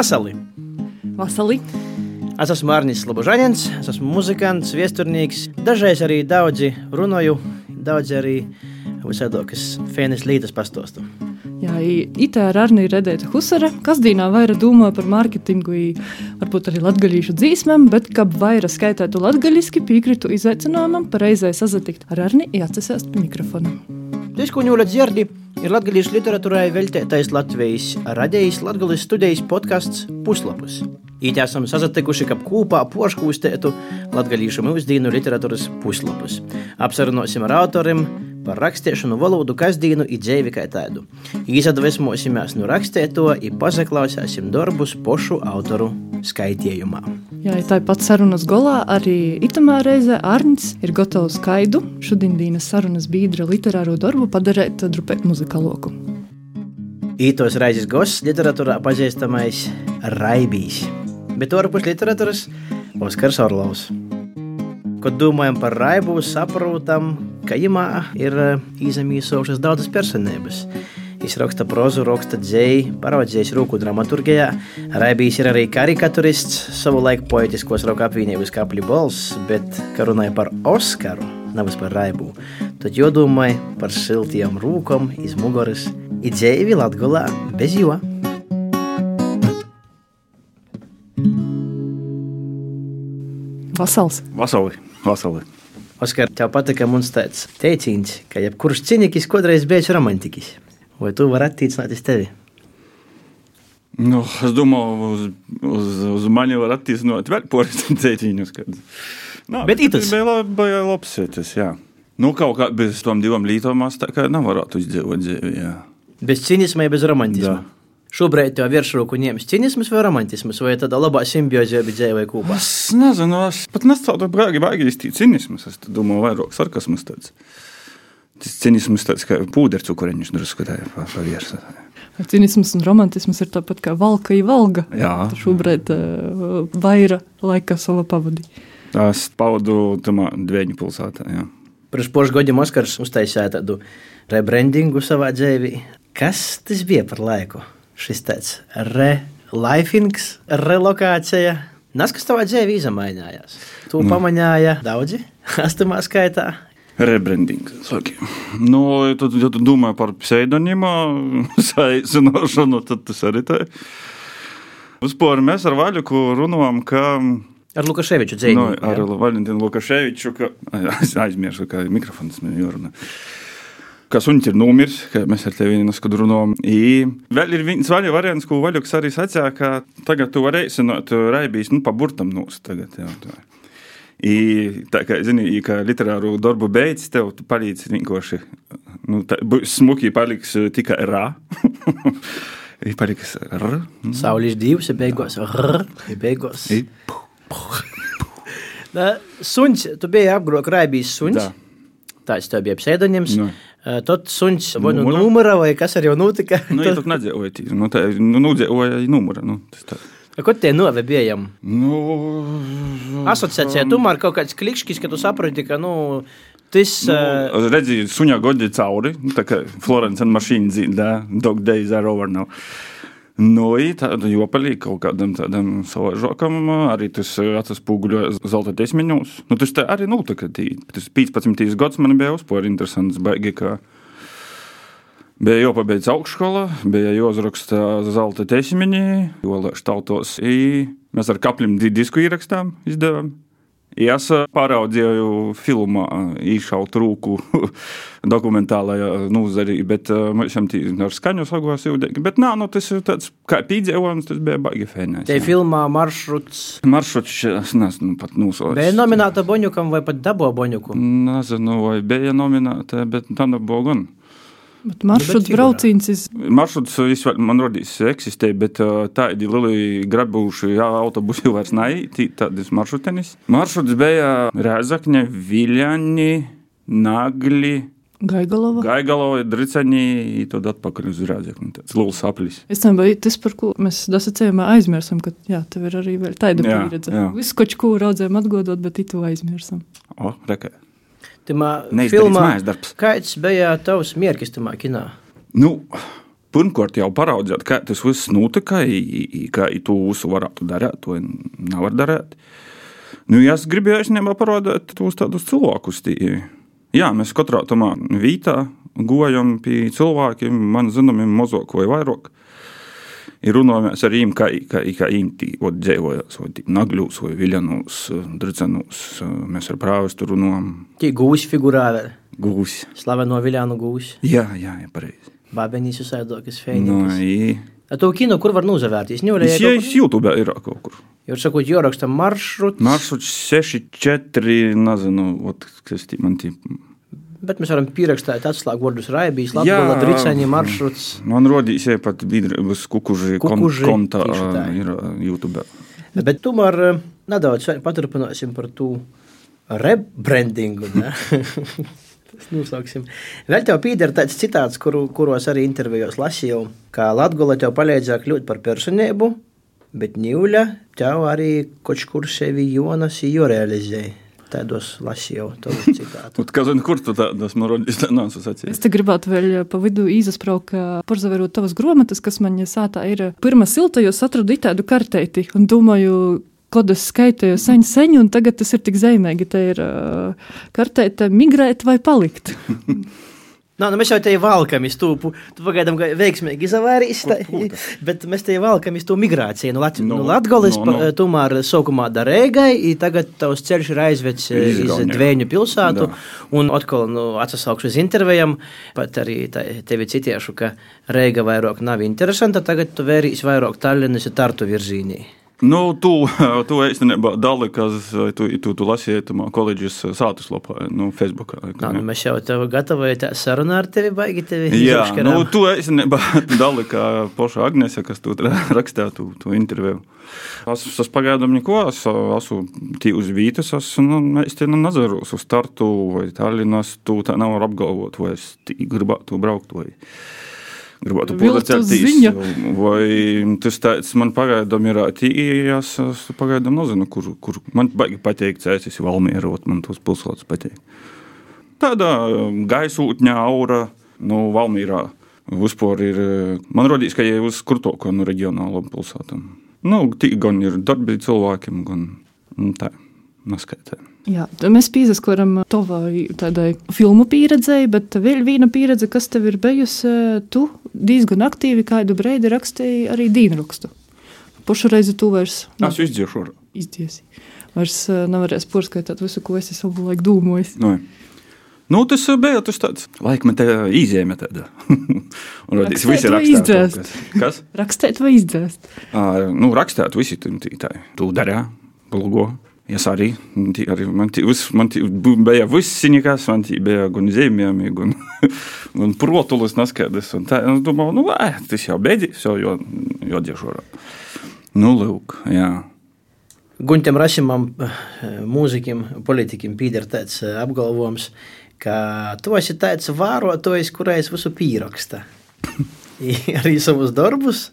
Vasali! Vasali! Es esmu Arnijas Slobožaņins, es esmu muzikants, viesturnieks. Dažreiz arī daudzi runāju, daudzi arī visādākas fēnes lītas pastostu. Jā, itā ar Arniju Redēta Husara, kas dīnā vaira domā par mārketingu, varbūt arī latgaļīšu dzīsmēm, bet, kad vaira skaitētu latgaļiski, piekritu izaicinājumam pareizai sazatikt ar Arni jāatsasēst pie mikrofona. Tas, ko ņūla dzirdi, ir latgaļīšu literatūrai veltētais Latvijas radījis latgaļas studijas podkasts Puslapus. Īti esam sazatikuši, ka kopā poškūstētu latgaļīšu mūsdienu literatūras puslapus. Apsarunosim ar autoriem, par rakstīšanu valodu kasdienu i dzīvi kā tādu. Izadvesmosimies no rakstēto i pazaklausāsim darbus pošu autoru skaitījumā. Jā, tāpat sarunas golā arī itamā reizē Arnits ir gatavs skaidu šodienas sarunas biedra literāro darbu padarīt drupēt muzikaloku. Ītos reizes gosts literatūrā pazīstamais Raibijs, bet orpus literatūras Oskars Orlovs. Kad domājam par raibu, saprotam, ka imā ir izamīsošas daudzas personības. Viņš raksta prozu, raksta dzēju, paraudzījis rūku dramaturgijā. Raibijs ir arī karikaturists, savulaik poetiskos roku apvienības kapļu balss, bet, kad runāja par Oskaru, nevis par raibu, tad jodomāja par siltiem rūkom iz muguras, i dzēju Latgulā bez jo. Vasals. Vasali, vasali. Oskar, tev patika mums tāds teiciens, ka jebkurš cīniķis kādreiz bijis romantiķis. Vai tu vari attiecināt tevi? Nu, es domāju, uz, uz, uz mani var attiecināt vēl poras. Kad... Nā, Bet itas? bija labi, bija labs tas, jā. Nu, kaut kā bez tam divām lītām tā kā nevarētu izdzīvot dzīvi, jā. Bez cinisma, bez romantisma. Da. Šobrīd tev virsroku ņems cinisms vai romantisms, vai tāda labā simbiozē bija dzīvē kopā? Es nezinu, es pat nestāvu brāgi, baigi īsti cinismas. Es domāju, vairāk sarkasmas tāds. Tas cinisms tāds kā pūderu cukuriņš drusku tā pa, pa viersu. Cinisms un romantisms ir tāpat kā valka i valga. Jā. Tu šobrīd uh, vaira laika sava pavadī. Es paudu tamā dvēņu pilsētā, jā. Pirms pošu gadiem Oskars uztaisīja tādu rebrandingu savā dzīvē. Kas tas bija par laiku? Šis tāds relifings, relokācija. Nas, kas tavā dzīvē izmainījās? Tu mm. pamanīji daudzi, astamā skaitā. Rebranding. Nu, tad, ja tu domā par pseidonīmu saīsināšanu, tad tas arī tā. Vispār mēs ar Vaļuku runājam, ka Ar Lukaševiču dzīvi. Nu, ar Valentīnu Lukaševiču, ka aizmirsu, ka mikrofons man jārunā. Ka suņš ir nomiris, ka mēs ar tevi neskatu runājam. I vēl ir viens vaļa variants, ko Vaļuks arī sacīja, ka tagad tu vari eisināt raibīs, nu, pa burtam nūs tagad. Jā, tā. I, tā kā, zini, i, kā literāru darbu beidz, tev tu palīdz vienkārši, nu, tā, būs smuki paliks tikai rā. I paliks r. Saulis divs, ir beigās. R, ir beigās. I, Na, Suns, tu biji apgrozījis raibīs suns. Da. Tāds tev bija pseidonims. Nu. Uh, Tad suns vai nu Numura. numura, vai kas ar jau notika. nu, ja tu nedzēoji, tī, nu, tā, nu, nedzēoja numura, nu, tas tā. Ko tie novi bijām? Nu, Asociācijā tomēr kaut kāds klikšķis, ka tu saproti, ka, nu, tas. Uh, Nu, redzi, suņā godi cauri, nu, tā kā Florence and Machine zīmē, dog days are over now. Nu, tāda jopalī kaut kādam tādam savāžokam, arī tas atspoguļoja zelta desmiņos. Nu, tas tā arī, nu, tā kā tī, tas 15. gads man bija uzpār interesants, baigi, ka bija jau pabeidz augšskola, bija jāuzraksta zelta desmiņi, jo štautos, i mēs ar kaplim di- disku ierakstām izdevām. Es pāraudzīju filmā, īšaut rūku dokumentālajā nozarī, bet uh, mēs tam ar skaņu sagos jūdīgi. Bet nā, nu, tas ir tāds kā pīdzēvojums, tas bija baigi fēnēs. Te filmā maršruts Maršruts, es nezinu, pat nosauc. bija nominēta Boņukam vai pat Dabo Boņuku. Nezinu, vai bija nominēta, bet tā nebija gan. Bet maršruts brauciens ir Maršruts vispār, man rodīs, eksistē, bet uh, tādi lieli grabūši jā, autobusi vairs nav, tādas maršrutenis. Maršruts bija Rēzakņa, Viļaņi, Nagli, Gaigalova. Gaigalova, Dricaņi, tad atpakaļ uz Rēzakņu. Tāds liels aplis. Es domāju, tas, par ko mēs dasacījumā aizmirsām, ka jā, tev ir arī vēl tāda pieredze. Visu, ko čku raudzējām atgodot, bet itu aizmirsām. O, reka. Neizdarīts darbs. kāds bija tavs mierkis tamā kinā? Nu, pirmkārt jau paraudzēt, kā tas viss notika, kā to visu varētu darīt, to nevar darīt. Nu, es gribēju īstenībā parādīt tos tādus cilvēkus. Tī. Jā, mēs katrā tamā vītā gojam pie cilvēkiem, man zināmiem, mazāk vai vairāk. Ir runājamies ar viņiem, kā, kā, kā viņi dzīvojas, vai nagļos, vai viļanos, drudzenos. Mēs ar prāvestu runājam. Tie gūsi figurāli. Gūsi. Slaveno viļānu gūsi. Jā, jā, jā pareizi. Bābenīs uzsēdokas No, fēniņas. i. A to kino, kur var nozavērties? Ņūlē, Es jau YouTube ir kaut kur. Jau sakot, joraksta maršruts. Maršruts 6, 4, nezinu, ot, kas tie man tie. Bet mēs varam pierakstīt atslēgu vārdus Raibijas. Latvijas Driceņa maršruts. Man rodīs, ja pat biedrības kukuži, Kukuži, tā. ir YouTube. Bet tomēr nedaudz paturpināsim par to rebrandingu. nosauksim. Vēl tev pīdēr tāds citāts, kuru, kuros arī intervijos lasīju, kā Latgola tev palīdzēja kļūt par personību, bet Ņūļa tev arī kaut kur sevi Jonas jorealizēja. Tādos lasīju tavu citātu. Ot, Kā zinu, kur tu tādas man rodīs, tā nav sacījis. Es te gribētu vēl pa vidu izspraukt, porzaverot tavas grāmatas, kas man sātā ir pirmā silta, jo es atradu tādu karteiti un domāju, kad es skaitīju sen, sen, un tagad tas ir tik zīmīgi. Te ir uh, karteite migrēt vai palikt. Nā, nu mēs jau te valkam iz to, tu pagaidām ga- veiksmīgi izavērīs, tā- bet mēs te valkam iz to migrāciju. Nu, Lat, No, nu, Latgolis no, no, tomēr sākumā da Reigai, i tagad tavs ceļš ir aizvedis iz Izgaunē. Dvēņu pilsētu, Da. un atkal nu, atsasaukšu uz intervijām, pat arī tā- tevi citiešu, ka Reiga vairāk nav interesanta, tagad tu vērīs vairāk Tallinas un Tartu virzīnī. Nu, tu, tu īstenībā dali, kas tu, tu, tu lasīji tamā koledžas sātus lapā, nu, Facebookā. Nā, nu, mēs jau tev gatavojamies sarunā ar tevi, baigi tevi. Jā, izapškarām. nu, tu īstenībā dali, kā poša Agnese, kas tu rakstīja tu, tu interviju. Es, es pagaidām neko, es esmu tī uz vītas, es nu, īstenībā nezaru uz startu vai Tallinas, tu tā nevar apgalvot, vai es gribētu braukt vai gribētu pulcēties. ziņa. Vai tas tāds man pagaidām ir tījas, es pagaidām nezinu, kur, kur man baigi patīk cēsis Valmierot, man tos pilsētas patīk. Tāda um, gaisotņa aura, nu, Valmīrā. Vispār ir, eh, man rodīs, ka jau uz kurtoko no reģionālām pilsētām. Nu, tī gan ir darbi cilvēkiem, gan nu, tā, neskaitē. Jā, mēs piesaskaram tavai tādai filmu pieredzēji, bet vēl viena pieredze, kas tev ir bijusi, tu diezgan aktīvi kādu brīdi rakstīji arī dīnrakstu. Pašu reizi tu vairs Es izdziešu izdziesi. Vairs nevarēs porskaitāt visu, ko esi savu laiku domājis. Nu, nu, tas bija tas tāds laikmeta. Un radīs visi kaut kas. Rakstīt vai izdzēst? Ā, Nu, rakstāt visi tī- tī- tā. Tu darā, blogo. Es arī, arī man, vis, man bija viss nekas, man bija gan zīmējumi, gan, gan protulis neskaidrs. Un tā, es domāju, nu, ē, tas jau beidzīs, jau, jo, jo diežorā. Nu, lūk, jā. Guntam Rasimam, mūzikim, politikim, pīder tāds apgalvojums, ka tu esi tāds vārotājs, kurais visu pieraksta. I arī savus darbus.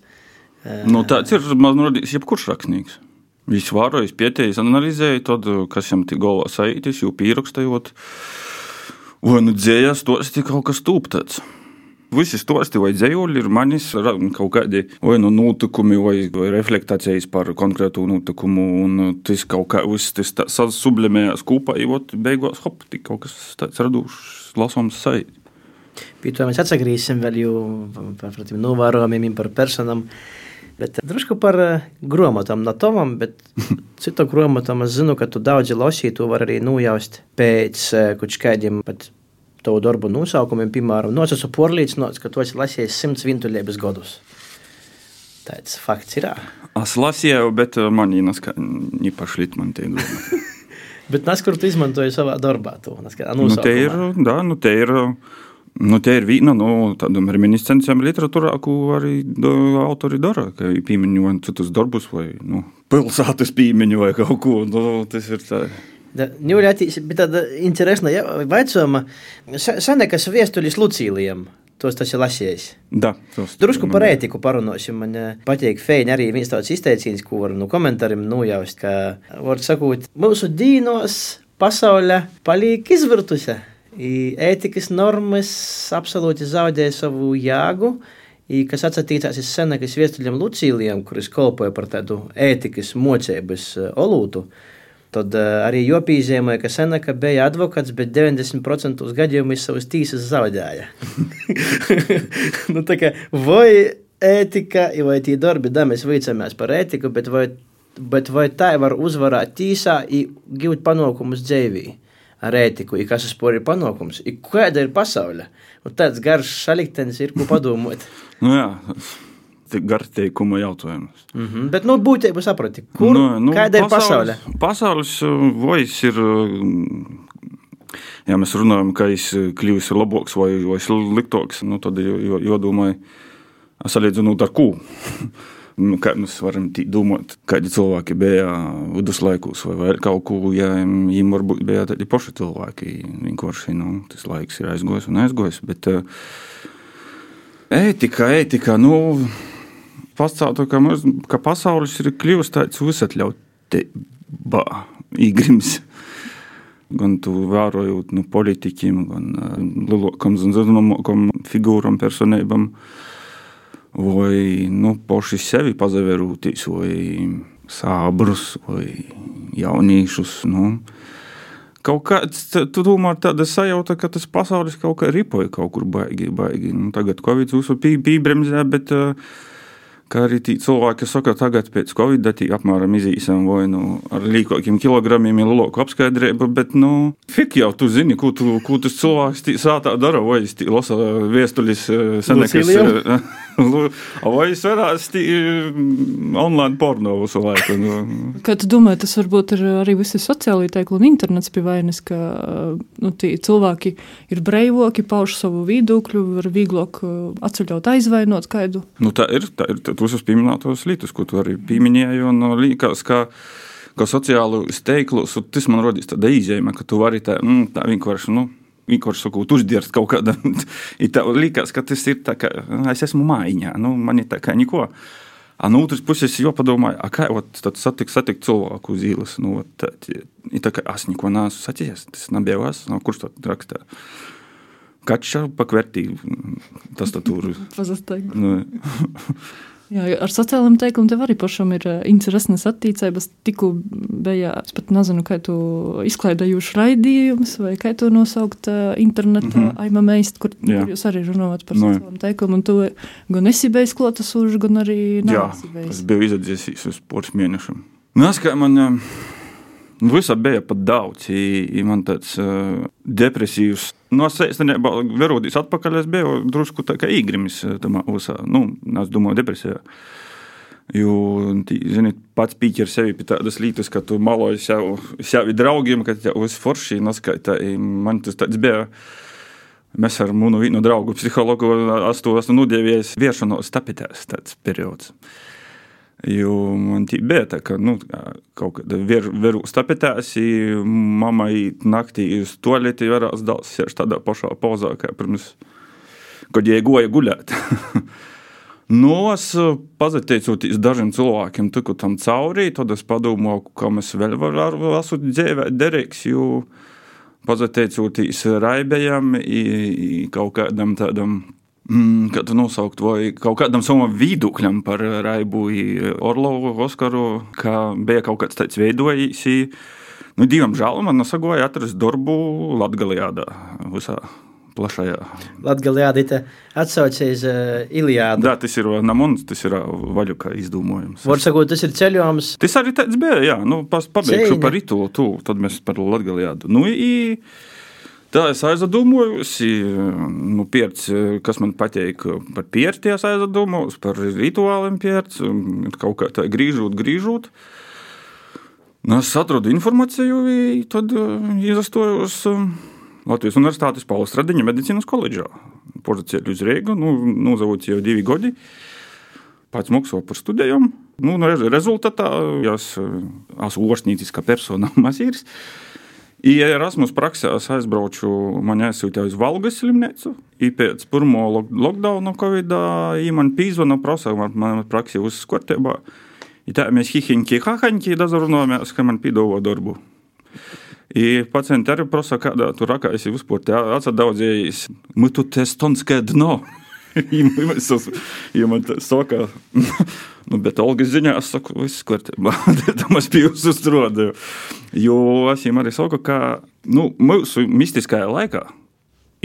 Nu, tāds ir, man radīs, jebkurš rakstnieks. Viņš vārojas, pieteicis, analizēja, tad, kas viņam tik galvā saitis, jau pierakstējot. Vai nu dzējas, tos tik kaut kas tūptāds. Visi stosti vai dzējoļi ir manis kaut kādi vai nu notikumi vai, vai reflektācijas par konkrētu notikumu, un tas kaut kā tā sublimējās kopā, ot beigās hop, tik kaut kas tāds radušs, lasāms saiti. Pie to mēs atgriezīsim vēl jau par tiem novērojumiem, par personām. Bet drusku par eh, grāmatām, no tomam, bet citu grāmatām es zinu, ka tu daudzi lasīji, to var arī nojaust pēc eh, kaut kādiem pat tavu darbu nosaukumiem, piemēram, no es esmu porlīdzināts, ka tu esi lasījis simts vientuļības gadus. Tāds fakts ir. Es lasīju, bet uh, man īpaši lit man tie grūti. Bet nes, kur tu izmantoji savā darbā, to kā Nu, te ir, da, nu, te ir, nu, te ir viena no tādām reminiscencēm literatūrā, ko arī da, autori dara, ka pieminot citus darbus vai nu, pilsētas pieminju vai kaut ko. Nu, tas ir tā. Ņūļā bija tāda interesanta ja, vaicojuma. Senekas viestuļis Lucīlijam. Tos tas ir lasījis. Da, tos, Drusku par ētiku parunāsim. Man eh, patīk feini arī viens tāds izteiciens, ko var no komentāriem nojaust, ka, var sakot, mūsu dīnos pasaulē paliek izvirtuse. I ētikas normas absolūti zaudēja savu jēgu, kas atsatīcās uz senakas viestuļiem Lucīlijam, kuris kolpoja par tādu ētikas mocības eh, olūtu, tad uh, arī jopīzīmēja, ka senaka bija advokāts, bet 90% gadījumu viņš savas tīsas zaudēja. nu, tā kā vai ētika, vai tie darbi, da mēs vicamies par ētiku, bet vai, bet vai tā var uzvarēt tīsā un gūt panākumus dzīvī? Ar ētiku, kas vispār ir panākums, ir kāda ir pasaule. Un tāds garš saliktenis ir, ko padomāt. nu jā. Garteikuma jautājums. Mm -hmm. Bet, nu, būtībā saproti, kur nu, nu, kāda ir pasaule? Pasaules vojas ir, ja mēs runājam, ka es kļūstu labāks vai, vai sliktāks, nu, tad jādomā, salīdzinot ar ko. Nu, kā mēs varam domāt, kādi cilvēki bija viduslaikos vai vēl kaut kur, ja viņiem varbūt bija tādi paši cilvēki. Vienkārši nu, tas laiks ir aizgojis un aizgojis. Bet ētika, ētika, nu, pastāv ka, mēs, ka pasaules ir kļuvis tāds visatļautībā, īgrims. Gan tu vērojot nu, politiķiem, gan lielākam zināmākam figūram, personībām. Vai nu, paši sevi pazavērūtīs, vai sābrus, vai jauniešus. Nu. Kaut kāds, tu domā, tāda sajūta, ka tas pasaules kaut kā ripoja kaut kur baigi, baigi. Nu, tagad Covid uzsver pī, pībremzē, bet uh, kā arī tie cilvēki, kas saka, tagad pēc Covid tī apmēram izīsim vai nu ar līkokiem kilogramiem ir loku apskaidrība, bet, nu, fik jau tu zini, ko, tu, ko tas cilvēks tī sātā dara, vai es tī lasa viestuļis senekas. Vai es varētu online porno visu laiku? Nu. Kā tu domā, tas varbūt ir arī visi sociālai teikli un internets pie vainas, ka nu, cilvēki ir breivoki, pauž savu viedokļu, var vieglāk atceļot aizvainot kādu. Nu, tā ir, tā ir, tu esi pieminētos lietas, ko tu arī pieminēji, un liekas, ka kā sociālu steiglos, tas man rodīs tāda izjēma, ka tu vari tā, mm, tā vienkārši, nu, vienkārši sakot, uzdirst kaut kādā. tā liekas, ka tas ir tā, ka es esmu mājiņā, nu, man ir tā kā neko. A no otras puses, jau padomāju, kā tad satikt, satikt cilvēku uz ielas. Nu, tā, tā kā es neko neesmu saticis, tas nebija es, no kurš to rakstā. Kača pakvērtī tastatūru. Pazastēgu. Nu. Jā, ar sociālajiem teikumiem tev arī pašam ir uh, interesantas attīstības. Tikko bija, es pat nezinu, kā tu izklaidējuši raidījumus, vai kā to nosaukt uh, internetā, mm -hmm. aimamēst, kur, Jā. kur jūs arī runājat par no. sociālajiem teikumiem. Un tu gan esi bijis klotasūžs, gan arī nāc. Jā, es biju izdevies uz poras mēnešiem. Nāc, kā man. Uh, Visa bija pat daudz. Ja man tāds uh, depresīvs. No sēžamā verodīs atpakaļ. Es biju drusku tā kā īgrimis. Tamā, usā. Nu, es domāju, depresijā. Jo, zini, pats pīķer sevi pie tādas lietas, ka tu maloji sev, sevi draugiem, ka tev uz forši noskaita. Man tas tāds bija. Mēs ar munu vienu draugu psihologu esmu nudēvies viešanos tapetēs tāds periods. Jo man bija tā, ka nu, kaut kāda veru stapetēs, mammai naktī uz toaleti varās dāls sēž tādā pašā pozā, kā pirms, kad jai goja guļēt. Nu, es pateicoties dažiem cilvēkiem, tiku tam cauri, tad es padomāju, kā mēs vēl varam esmu dzīvē derīgs, jo pateicoties raibējam, kaut kādam tādam Mm, tu nosaukt, vai kaut kādam savam viedokļam par Raibu Orlovu, Oskaru, ka bija kaut kāds tāds veidojis. Nu, divam žēl, man nesagoja atrast darbu Latvijā, visā plašajā. Latvijā tā atsaucēs uh, Ilijādu. Jā, tas ir Namons, tas ir vaļuka izdomājums. Var sakot, tas ir ceļojums. Tas arī tāds bija, jā, nu, pabeigšu par Itu, tu, tad mēs par Latvijā. Nu, i, Tā es aizdomājos, nu, pieredzi, kas man patīk par pieredzi, es aizdomājos par rituāliem pieredzi, kaut kā tā grīžot, grīžot. Nu, es atradu informāciju, tad iestojos Latvijas Universitātes Paulas Stradiņa medicīnas koledžā. Porcelāna uz Rīgas, nu, nozavot jau divi gadi. Pats maksāju par studijām. Nu, rezultātā es esmu orsnītiska persona, I, ja Erasmus praksē aizbraucu, man aizsūtīja uz Valgas slimnīcu. I pēc pirmā lockdowna Covid-19 man pīzvana prasa, man, man praksē uzskortībā. I tā mēs hihiņķi, hahaņķi dazarunājamies, ka man pīdavo darbu. I pacienti arī prasa, kādā tur rakā esi vispār. Atsadaudzējis, mūtu testonskē dno. Viņam ir saka, nu, bet algas ziņā es saku, viss kārtībā, tam es biju uzstrādājis. Jo es viņam arī saku, ka nu, mūsu mistiskajā laikā,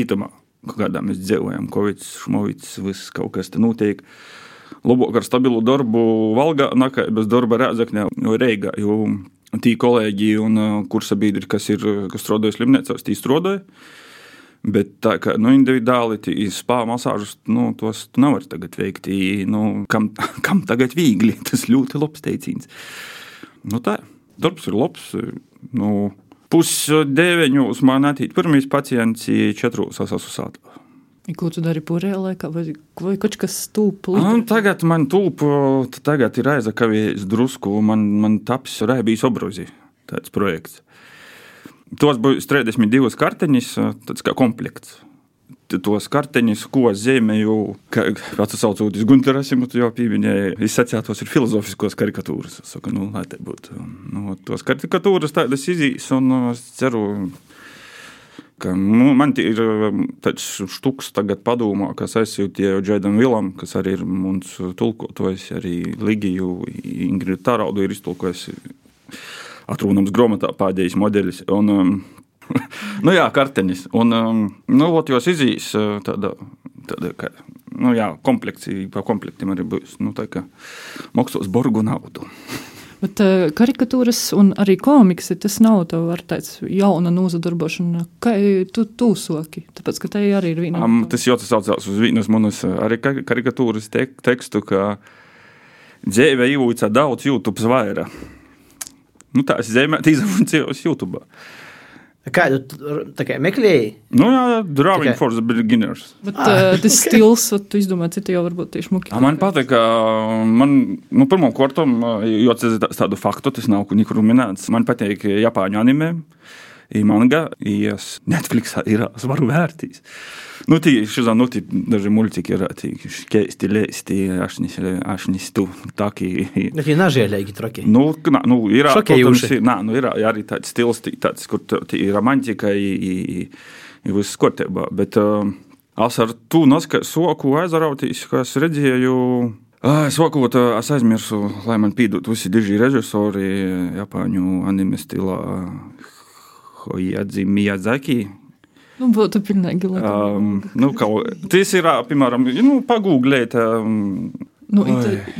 itamā, kādā mēs dzīvojam, Covid, Šmovits, viss kaut kas tur notiek. Labāk ar stabilu darbu, valga, nakā bez darba rēdzakņā, jo reigā. Jo tie kolēģi un uh, kursabiedri, kas ir, kas strādāja slimnīcās, tie strādāja. Bet tā kā nu, individuāli spāņu masāžus, nu, tos tu nevari tagad veikt. Nu, kam, kam tagad viegli? Tas ļoti labs teiciens. Nu, tā, darbs ir labs. Nu, Pusdeviņos man atīt pirmīs pacients, četros esmu sātā. Ko tu dari pūrējā laikā, vai, vai kaut kas stūp? Tagad man tūp, tagad ir aizakavies drusku, man, man taps Raibijas obrozi, tāds projekts. Tos būs 32 karteņas, tāds kā komplekts. Tos karteņus, ko zīmēju, kāds saucoties Gunteras, jau pieminēja, izsacētos ir filozofiskos karikatūras. Es saku, nu, lai te būtu. Nu, tos karikatūras tādas izīs, un es ceru, ka nu, man ir tāds štuks tagad padomā, kas aizsūtīja Džaidam Vilam, kas arī ir mums tulkotājs, arī Ligiju, Ingridu Taraudu ir iztulkojusi atrunams grāmatā pēdējais modelis. Un, um, nu, jā, kartenis. Un, um, nu, ot, jos izīs tāda, tāda ka, nu, jā, komplekcija, pa komplektiem arī būs, nu, tā kā maksās borgu naudu. Bet uh, karikatūras un arī komiks, tas nav tāds jauna nozadarbošana, kā tu tūsoki, tāpēc, ka te arī ir viena. Um, tas jau tas saucās uz vienas manas arī karikatūras tek, tekstu, ka dzīve ievūca daudz YouTube zvaira. Nu, tā es zemē, izmantoju YouTube. Kādu tā kā meklēji? Nu, jā, drawing Tikai... for the beginners. Bet ah, uh, tas okay. stils, tu izdomā, citi jau varbūt tieši muki. Man patīk, ka man, nu, pirmām kārtām, jo tas tādu faktu, tas nav nekur minēts, man patīk Japāņu anime, manga, ies Netflixā ir svaru vērtīs. Nu, tieši nu, daži muļķīgi ir tādi skaisti, leisti, ašņas, tu taki. Bet viņi nažēlīgi traki. Nu, nā, nu, ir, protams, nā, nu, ir arī tāds stils, tāds, kur ir romantika, ir viss kārtībā. Bet uh, es ar tu noska soku aizrautīs, ka es redzēju. Sākot, es aizmirsu, lai man pīdot visi diži režisori Japāņu anime stilā Hoiadzi Miyazaki Nu, būtu pilnīgi labi. Um, nu, kaut, tas ir, piemēram, nu, pagūglēt. Um, nu,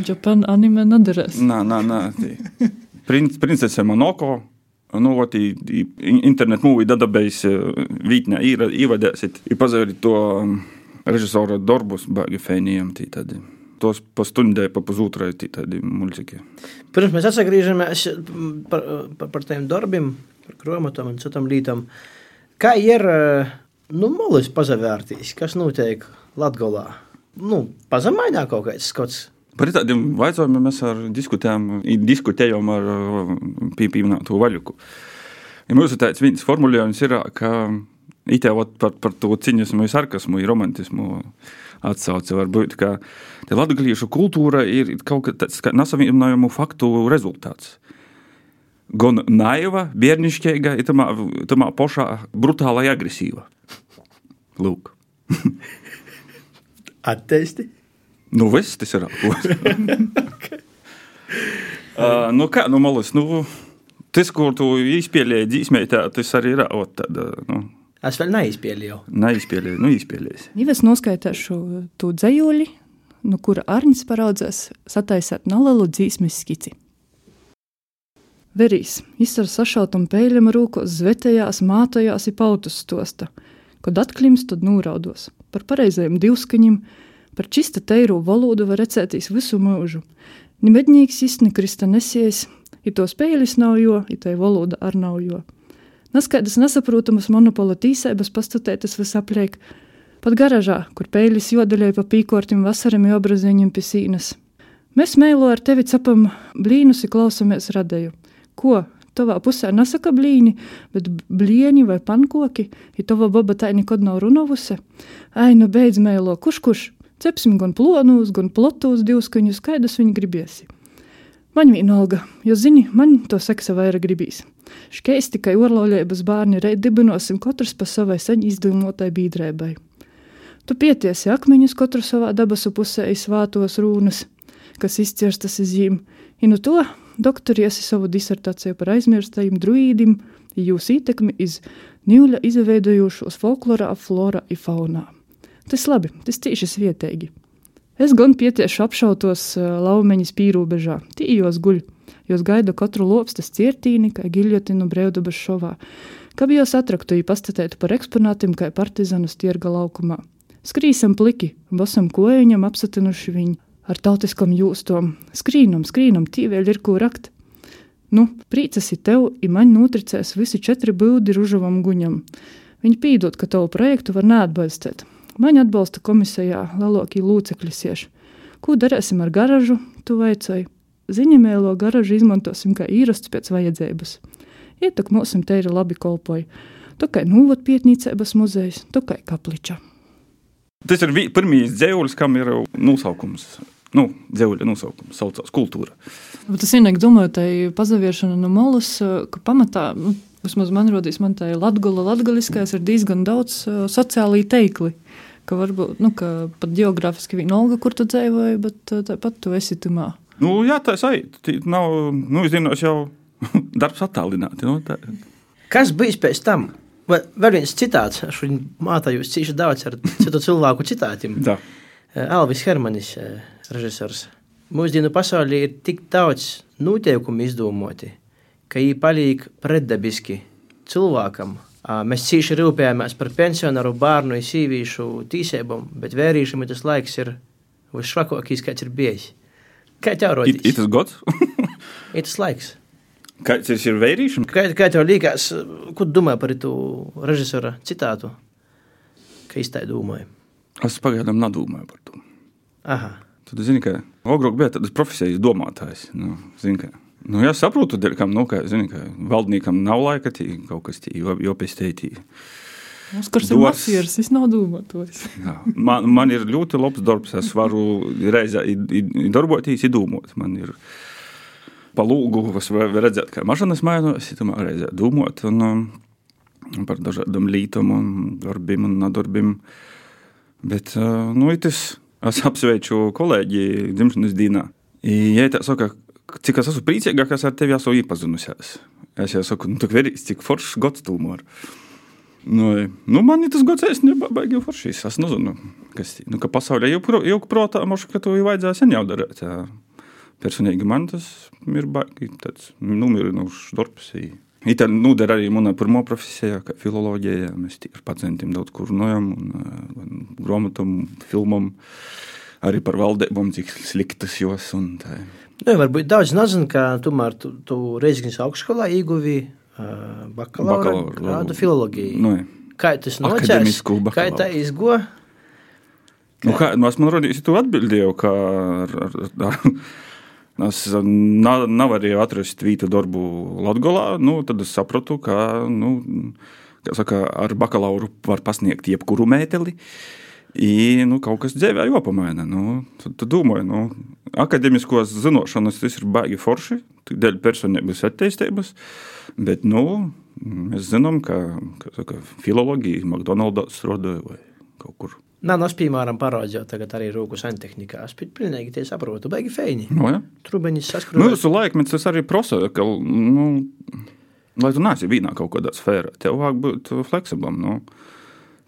Japāna anime nedarēs. Nē, nē, nē. Princ, princese Monoko. Nu, tī, tī, internet movie database vītnē ievadēsit, ir pazērit to režisora darbus baigi fēnijam. Tī, tad. Tos pa stundai, pa pusotrai tādi muļķīgi. Pirms mēs atgriežamies par, par, par tiem darbiem, par grāmatām un citām lietām. Uh, Kā ir nu, molis pazavērtīs, kas notiek Latgolā? Nu, pazemainā kaut kāds skots. Par tādiem jautājumiem mēs ar diskutējām, ar pieminēto vaļuku. Ja mūsu tāds viens formulējums ir, ka itēvot par, par to cinismu, sarkasmu, romantismu atsauce var būt, ka latgaliešu kultūra ir kaut kas tāds nesavienojumu faktu rezultāts gan naiva, bērnišķīga, tamā, tamā pašā brutālā agresīva. Lūk. Atteisti? Nu, viss tas ir okay. uh, nu, kā, nu, malas, nu, tas, kur tu izpēlēji dzīsmē, tā, tas arī ir, ot, tad, nu. Es vēl neizpēlēju. Neizpēlēju, nu, izpēlēju. Ja es noskaitāšu to dzējoli, no kura Arnis paraudzēs sataisēt nelielu dzīsmes skici. Verīs, izsver sašautam peiļam rūkos, zvetējās, mātojās i pautus stosta. Kad atklims, tad nūraudos. Par pareizajiem divskaņiem, par čista teiru valodu var recētīs visu mūžu. Ni medņīgs ist, ni krista nesies, i tos peilis nav jo, i tai valoda ar nav jo. Naskaidas nesaprotamas monopola tīsēbas pastatētas visapliek, pat garažā, kur peilis jodaļoja pa pīkortim vasaram i obraziņiem pie sīnas. Mēs mēlo ar tevi capam blīnus i klausamies radēju. Ko? Tavā pusē nesaka blīni, bet blieni vai pankoki, ja tava baba tā nekad nav runovusi. Ai, nu beidz mēlo, kurš kurš? Cepsim gan plonus, gan plotus divskaņus, kaidas viņi gribiesi. Man vienalga, jo zini, man to seksa vairāk gribīs. Škeisti, ka orlaulības bērni reit dibinosim katrs pa savai saņa izdomotai bīdrēbai. Tu pietiesi akmeņus katru savā dabasu pusē, svātos rūnas, kas izcirstas iz zīm. I nu to doktoriesi savu disertāciju par aizmirstajiem druīdim, jūs ietekmi iz Ņūļa izveidojušos folklorā, flora un faunā. Tas labi, tas tieši vietīgi. Es gan pietiešu apšautos uh, laumeņas pīrūbežā, tījos guļ, jos gaida katru lopstas ciertīni, kā giļotinu brevdabas šovā, kab jos atraktu i pastatētu par eksponātiem, kā partizanus tirga laukumā. Skrīsam pliki, bosam kojiņam apsatinuši viņu ar tautiskam jūstom. Skrīnam, skrīnam, tī vēl ir ko rakt. Nu, prīcas ir tev, i man nutricēs visi četri bildi ružavam guņam. Viņi pīdot, ka tavu projektu var neatbalstīt. Man atbalsta komisijā lielākie lūcekļi sieši. Ko darīsim ar garažu, tu vaicāji. Ziņemēlo garažu izmantosim kā īrasts pēc vajadzības. Ietak mums te ir labi kolpoji. Tu kā nūvot pietnīcības muzejs, tu kā kapliča. Tas ir pirmīs dzēvulis, kam ir nosaukums nu, dzēvuļa nosaukums saucās kultūra. Bet es vienīgi domāju, tai pazaviešana no malas, ka pamatā, nu, vismaz man rodīs, man tai latgula, latgaliskais ir diezgan daudz uh, sociālī teikli. Ka varbūt, nu, ka pat geogrāfiski vienalga, kur tu dzīvoji, bet uh, tāpat tu esi tumā. Nu, jā, tā ir. Nav, nu, es zinu, jau darbs attālināti. Nu, tā. Kas bija pēc tam? Vai vēl viens citāts, es viņu mācījos cīši daudz ar citu cilvēku citātiem. Elvis Hermanis režisors. Mūsdienu pasaulē ir tik daudz noteikumu izdomoti, ka viņi paliek pretdabiski cilvēkam. Mēs cīši rūpējamies par pensionāru, bērnu, sīvīšu tīsībām, bet vērīšiem tas laiks ir visšvakākais, kāds ir bijis. Kā tev rodās? Ir tas gods? ir tas laiks. Kāds tas ir vērīšana? Kā, kā tev liekas, ko domā par to režisora citātu? Kā iztai domāju? Es pagaidām nedomāju par to. Aha. Tad, zini, ka agrāk bija tāds profesijas domātājs. Nu, zini, ka, nu, jā, saprotu, kam, nu, ka, zini, ka valdniekam nav laika tī, kaut kas tī, jo, jo pēc teitī. Oskars ir masieris, es nav domātojis. man, man ir ļoti labs darbs, es varu reizē darboties, domāt. Man ir pa lūgu, es varu redzēt, kā mašinas mainās, reizē domāt un, um, par dažādām lītām un darbiem un nedarbiem. Bet, uh, nu, tas Es apsveicu kolēģi dzimšanas dienā. Ja tā saka, cik es esmu priecīgākais ar tevi esmu iepazinusies. Es jau saku, nu, tā vērīs, cik foršs gods tu man. Nu, nu, man ir tas gods, es nebaigi foršs. Es nezinu, kas ir. Nu, ka pasaulē jau, jau protā, mošu, ka to vajadzēja sen jau darīt. Personīgi man tas ir baigi tāds numurinošs darbs. Tā noder arī manā pirmā profesijā, kā filoloģija. Mēs ar pacientiem daudz kur runājam, un grāmatām, filmām, arī par valdībām, cik sliktas jos. Nu, varbūt daudz nezinu, ka tomēr tu, tu Reizeknas augšskolā ieguvi uh, bakalaura grādu filoloģiju. Nu, kā tas noķers? Kā tā izgo? Nu, kā, nu, es man rodīju, tu atbildēju, ka ar, ar, ar, Es nav, nav arī atrast vīta darbu Latvijā. Nu, tad es sapratu, ka nu, saka, ar bakalauru var pasniegt jebkuru mēteli. I, nu, kaut kas dzīvē jopamaina. Nu, tad, tad domāju, nu, akadēmiskos zināšanas tas ir baigi forši, dēļ personības attīstības. Bet nu, mēs zinām, ka, ka, ka filoloģija McDonald's strādāja vai kaut kur Nav no, piemēram, parādījis tagad arī rūku santehnikā. Es pilnīgi tie saprotu, beigi feini. No, ja? Trubeņas saskrūvē. Nu, laikmets tas arī prasa, ka, nu, lai tu neesi vīnā kaut kādā sfērā, tev vajag būt fleksiblam. Nu.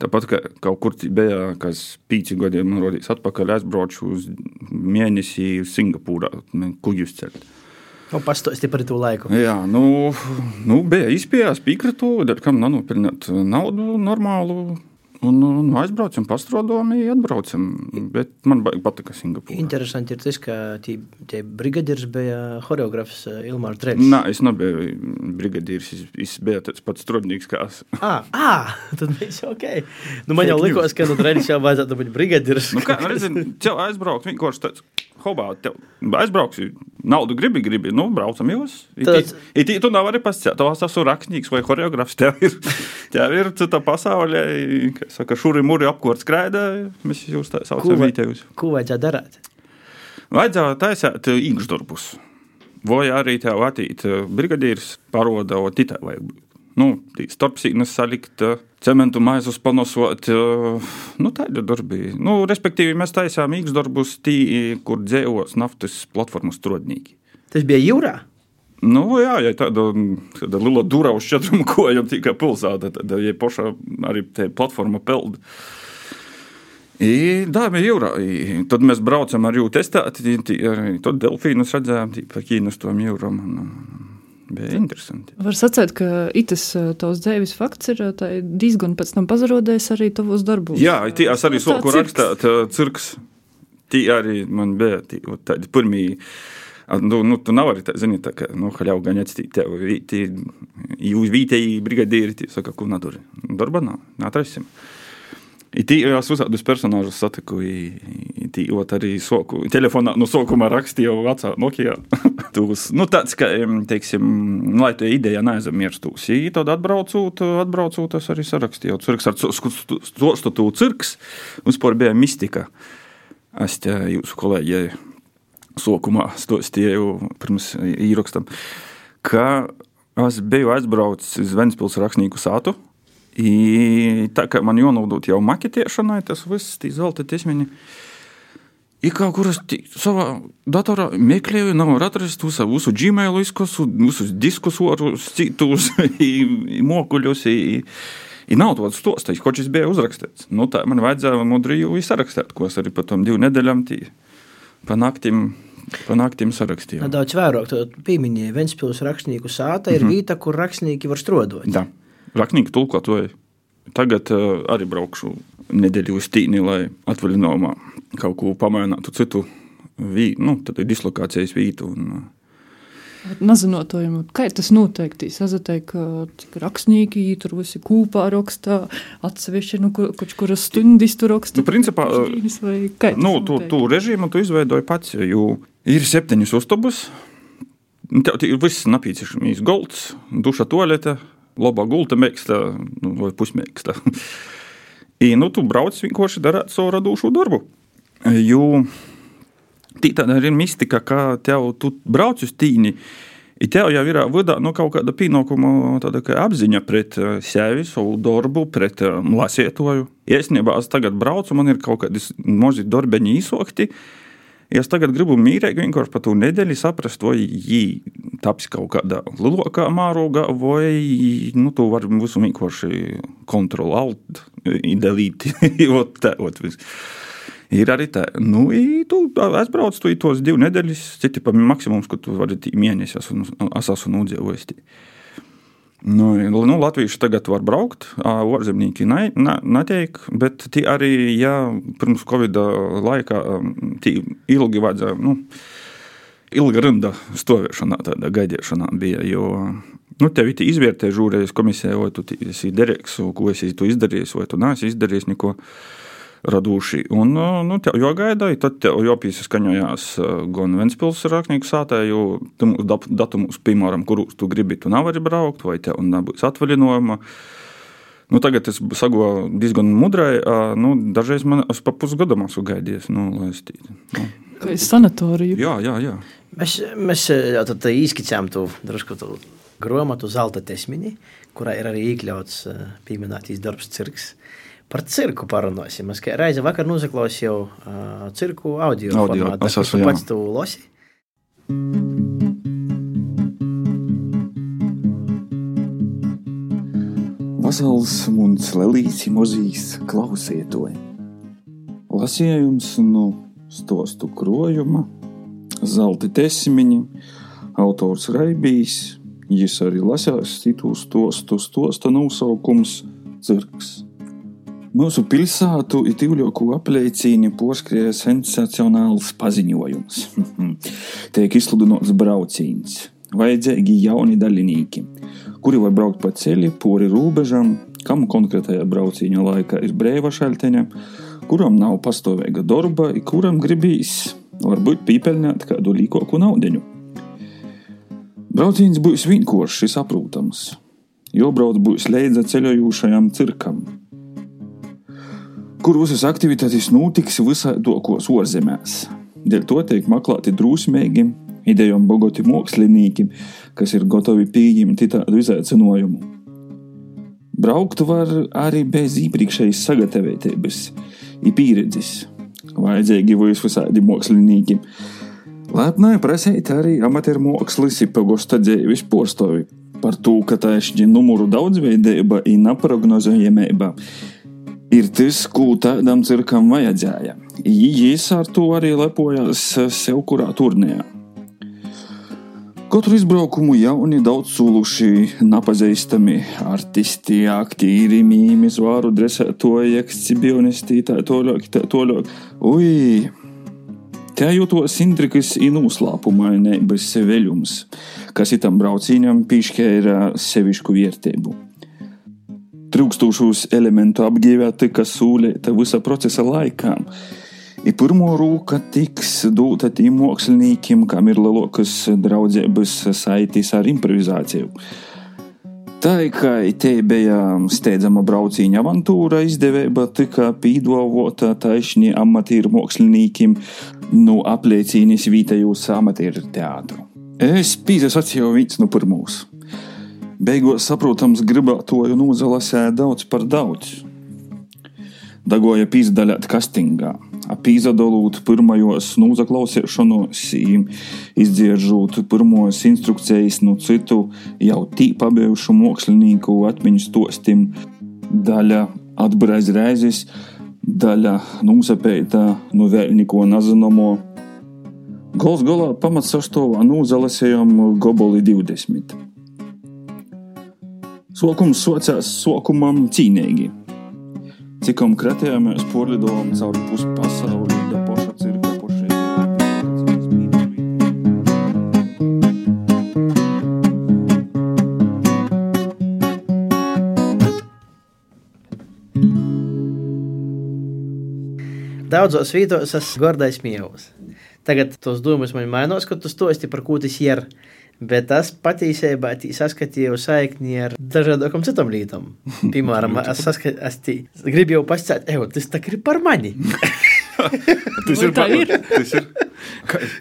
Tāpat kā kaut kur bija, kas pīci gadiem man rodīs atpakaļ, aizbraucu uz mēnesi Singapūrā, kuģus ceļot. Nu, Pastāstiet par to laiku. Jā, nu, nu bija izpējās, piekratu, kam nanopelnīt naudu normālu Un, un aizbraucam, pastrādājam, atbraucam. Bet man patīk Singapūra. Interesanti ir tas, ka tie, tie brigadieris bija choreogrāfs eh, Ilmārs Drevis. Nē, es nebiju brigadieris. Es, es biju tāds pats strādnieks kā es. Ah, ah, tad viss ok. Nu, man jau likās, ka no Drevis jau vajadzētu būt brigadieris. nu, kā, redzin, tev aizbraukt vienkārši tāds hobā, tev aizbrauksi, naudu gribi, gribi, nu, braucam jūs. It, tu nevari pasciet, tu esmu rakstnieks vai horeografs, tev ir, tev ir cita pasaulē, kas saka, šuri muri apkort skraida, mēs jūs tā saucam vītējus. Ko vajadzētu darāt? Vajadzētu taisēt īkšdarbus. Vai arī tev attīt brigadīrs paroda, o titā vajag. Nu, starpsīknes salikt, cementu maisus panosot. Nu, tādi darbi. Nu, respektīvi, mēs taisām īks darbus tī, kur dzēvos naftas platformas strodnīgi. Tas bija jūrā? Nu, jā, ja tāda, tāda liela dūra uz četrām kojām tikai pilsēta, tad ja paša arī platforma pelda. I, da, bija jūrā. I, tad mēs braucam ar jūtu testēt, tad delfīnus redzējām, pa Ķīnas tom jūram. Un, bija interesanti. Var sacīt, ka itas tavs dzēvis fakts ir diezgan pēc tam pazarodējis arī tavos darbos. Jā, tī es arī soku rakstāt cirks. Tī arī man bija tādi pirmie. Nu, nu, tu nevari tā, zini, tā kā, nu, haļau gan atstīt tev, tī, jūs vītēji brigadīri, tī, saka, ko naduri. Darba nav, atrasim. Tī jau uzādus personāžus satiku, tī jau arī soku, telefonā no sokuma rakstīju vecā Nokia. Tūs, nu, tāds, ka, teiksim, nu, lai tu ideja neaizmirstos. Tad atbraucot, atbraucot, es arī sarakstīju. Cirks ar stostu tū cirks, vispār bija mistika. Es te jūsu kolēģi sokumā stostīju pirms īrakstam, ka es biju aizbraucis uz Ventspils rakstnieku sātu. I, tā kā man jānodot jau maketēšanai, tas viss ir zelta tiesmeņi. I kaut kur es savā datorā meklēju, nav atrast to savu Gmail izkasu, visus diskus, citus mokuļus. I, I nav tāds stostais, ko šis bija uzrakstīts. Nu, tā man vajadzēja mudriju sarakstīt, ko es arī pēc tam divu nedēļām tī pa naktim. Pa naktīm sarakstīju. Daudz vairāk, to pieminēja Ventspils rakstnieku sāta, ir mm -hmm. vieta, kur rakstnieki var strodot. Da rakstnieku tulkotāju. Tagad uh, arī braukšu nedēļu uz tīni, lai atvaļinājumā kaut ko pamainātu citu vītu, nu, dislokācijas vītu. Un, uh, Nezinotojumi, kā tas noteikti sazatēja, ka rakstnieki tur visi kūpā rakstā, atsevišķi, nu, kur, kuras stundas tur rakstā. Nu, principā, nu, tu, tu režīmu tu izveidoji pats, jo ir septiņas uztobus, tev ir viss napīciešamīs golds, duša toalete, labā gulta mēksta nu, vai pusmēksta. I, nu, tu brauc vienkārši darīt savu radošu darbu. Jo tāda ir mistika, ka tev tu brauc uz tīni. I tev jau ir vada, nu, kaut kāda pienākuma kā apziņa pret sevi, savu darbu, pret um, lasītāju. Īstenībā es tagad braucu, man ir kaut kādi mazi darbeņi izsokti. Ja es tagad gribu mīlēt, vienkārši par to nedēļu saprast, vai viņi taps kaut kādā lielākā mārogā, vai nu, tu vari visu vienkārši kontrolēt, dalīt. Ir arī tā, nu, tu aizbrauc, tu tos divas nedēļas, citi pa maksimums, ka tu vari mēnesi, es esmu nudzīvojis. Nu, nu, Latvieši tagad var braukt, ārzemnieki ne, ne, netiek, bet tie arī, ja pirms Covid laikā tie ilgi vajadzēja, nu, ilga rinda stāvēšanā, tāda gaidīšanā bija. Jo, nu, tev ir izvērtē žūrējas komisija, vai tu esi derīgs, ko esi izdarījis, vai tu neesi izdarījis neko radoši. Un, nu, tev jāgaida, tad tev jāpiesaskaņojās gan Ventspils rakstnieku sātē, jo datumus, piemēram, kurus tu gribi, tu nevari braukt, vai tev nebūs atvaļinājuma. Nu, tagad es sagūstu diezgan mudrai. Nu, dažreiz man es pa pusgadam esmu gaidījis. Nu, nu. Kā ir sanatorija? Jā, jā, jā. Mēs, mēs tad īskicējām to drusku to grāmatu Zelta tesmiņi, kurā ir arī iekļauts pieminētīs darbs cirks. Par cirku parunāsim. Es reizi vakar nozaklausīju jau uh, cirku audio, audio formātā. Es esmu pats to losi. Vasals mums lelīci mozīs klausietoji. Lasījums no stostu krojuma, zelti tesmiņi, autors Raibijs, jis arī lasās citu stostu stosta nosaukums Cirks. Mūsu pilsētu ir tīvļoku apliecīni poskrēja sensacionāls paziņojums. Tiek izsludināts brauciens. Vajadzīgi jauni dalībnieki, kuri var braukt pa ceļu, pori robežām, kam konkrētajā brauciņa laikā ir brīva šalteņa, kuram nav pastāvīga darba, kuram gribīs varbūt pīpeļņāt kādu līkoku naudiņu. Brauciens būs vienkārši saprotams, jo brauc būs līdzi ceļojošajam cirkam kur visas aktivitātes notiks visādākos ārzemēs. Dēļ to tiek meklēti drusmīgi, idejām bagāti mākslinieki, kas ir gatavi pieņemt tādu izaicinājumu. Braukt var arī bez iepriekšējas sagatavotības, ir pieredzes. Vajadzīgi visādi mākslinieki. Lepnai prasīt arī amatieru mākslas ipagosta dzīves porstovi par to, ka taisni numuru daudzveidība un neprognozējamība ir tas, ko tādam cirkam vajadzēja. Jīs ar to arī lepojas sev kurā turnīrā. Katru izbraukumu jauni, daudz suluši, nepazīstami artisti, aktieri, mīmī, zvāru, dresētoji, ekscibionisti, tā toļāk, tā toļāk. Ui! Te jūtos intrikas un uzslāpumainības veļums, kas itam braucīņam piešķēra sevišku vērtību. Trūkstošos elementu apgīvēta, kas sūlēta visa procesa laikā I pirmo rūka tiks dota tiem māksliniekiem, kam ir lielākas draudzības saites ar improvizāciju. Tā kā te bija steidzama brauciņa avantūra, izdevība tika pīdovota taisni amatieru māksliniekiem no apliecīnis vietējos amatieru teātru. Es pīzasacīju viens no pirmos. Beigās, saprotams, gribētoju nozalasē daudz par daudz. Dagoja pīzdaļāt kastingā apīzadolūt pirmajos noklausīšanos, izdziežot pirmos instrukcijas no citu jau tī pabeigušu mākslinieku atmiņu stostim, daļa atbraiz reizes, daļa nosapēta no vēl neko nezināmo. Gals galā pamats sastāvā nozalasējām Goboli 20. Sokums socās sokumam cīnīgi Cikam kratījāmies porlidojam caur pusi pasauli, da poša cirka pošai. Daudzos vītos esmu gordais mievs. Tagad tos domas man mainos, kad tu stosti par ko tas ir. Bet tas patiesībā saskatīju saikni ar dažādām citām lietām. Piemēram, es, saskat, es jau pasakāt, ej, tas tā ir par mani. tas ir par mani. Tas ir.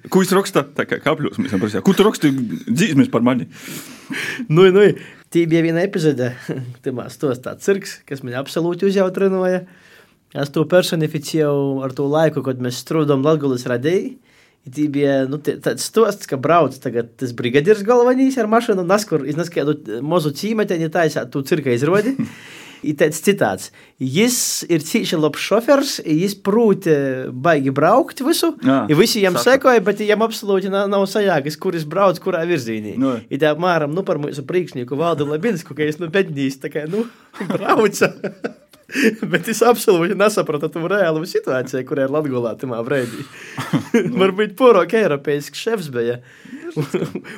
Ko jūs rakstāt? Tā kā kāpļos mēs prasījām. Ko tu raksti dzīsmes par mani? nu, nu, tī bija viena epizode, timā stostā cirks, kas man absolūti uzjautrinoja. Es to personificēju ar to laiku, kad mēs strūdam Latgulis radēji. Tā bija nu, tāds stosts, ka brauc tagad tas brigadieris galvenais ar mašīnu, naskur iznaskādu mazu cīmeteni taisā, tu cirka izrodi. Ir tāds citāts. Jis ir cīši labs šofers, jis prūti baigi braukt visu. Jā, ja visi jam sekoja, bet jam absolūti nav, nav sajāgas, kuris brauc, kurā virzienī. No. Ir tā apmēram, nu, par mūsu priekšnieku Valdu Labinsku, ka es nu bednīs, tā kā, nu, brauca. Bet es absolūti nesapratu to reālu situāciju, kur ir Latvijā tajā brīdī. Varbūt porok eiropeisks šefs bija.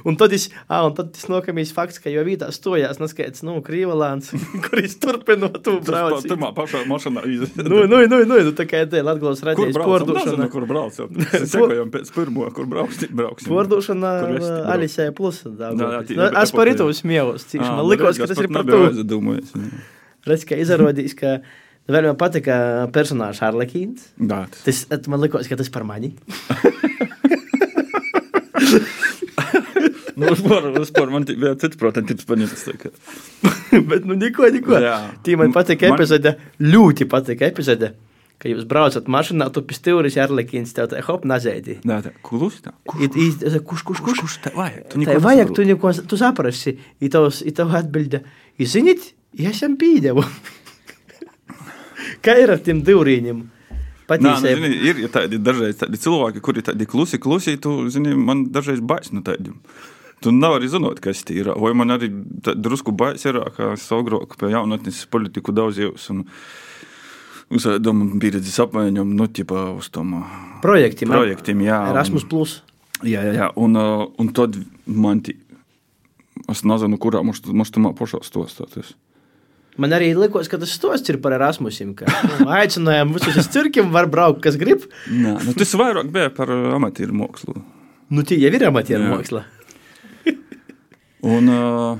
un, tad es, ah, un tad tas nākamais fakts, ka jau vietā stojās neskaidrs, nu, Krīvalāns, kurš turpina to braukt. Tur pašā mašīnā nu, nu, nu, nu, nu, tā kā te Latvijas redzējas pordošana. Kur brauc, jau sekojam pēc pirmo, kur brauks, brauksim. Pordošana Alisē plus. Es par itu smielos, cīši man likos, ka tas ir par to. Redz, ka izrādījās, ka vēl man patika personāžs Harlekīns. Tas man likās, ka tas par mani. nu, vispār, vispār man bija cits prototyps paņemts. Bet, nu, neko, neko. Tī man patika epizode, ļoti patika epizode. Kad jūs braucat mašīnā, tu pēc stūris Arlekīns tev tā hop nazēdi. Nē, tā, kulus tā. Kurš, kurš, kurš? Kurš tā vajag? Tu tā vajag, tu neko, tu saprasi. I tavs, i tav atbilde. Jūs zināt, es jam pīdevu. Kā ir ar tiem divrīņiem? Nā, nu, zini, ir ja tādi dažreiz tādi cilvēki, kuri tādi klusi, klusi, tu, zini, man dažreiz bais no tādiem. Tu nevari zināt, kas tie ir. Vai man arī drusku bais ir, ka es agrāk pie jaunatnes politiku daudz jūs un uzsēdam pieredzes apmaiņam, nu, ķipā uz tom projektiem. Projektiem, jā. Erasmus Plus. Jā, jā, jā. Un, un tad man, tī, es nezinu, kurā mums, tamā pašā stostāties. Man arī likās, ka tas stosts ir par Erasmusiem. Nu, aicinājām visus uz cirkiem, var braukt, kas grib. Nā, nu, tas vairāk bija par amatieru mākslu. Nu, tie jau ir amatieru māksla. Un, uh,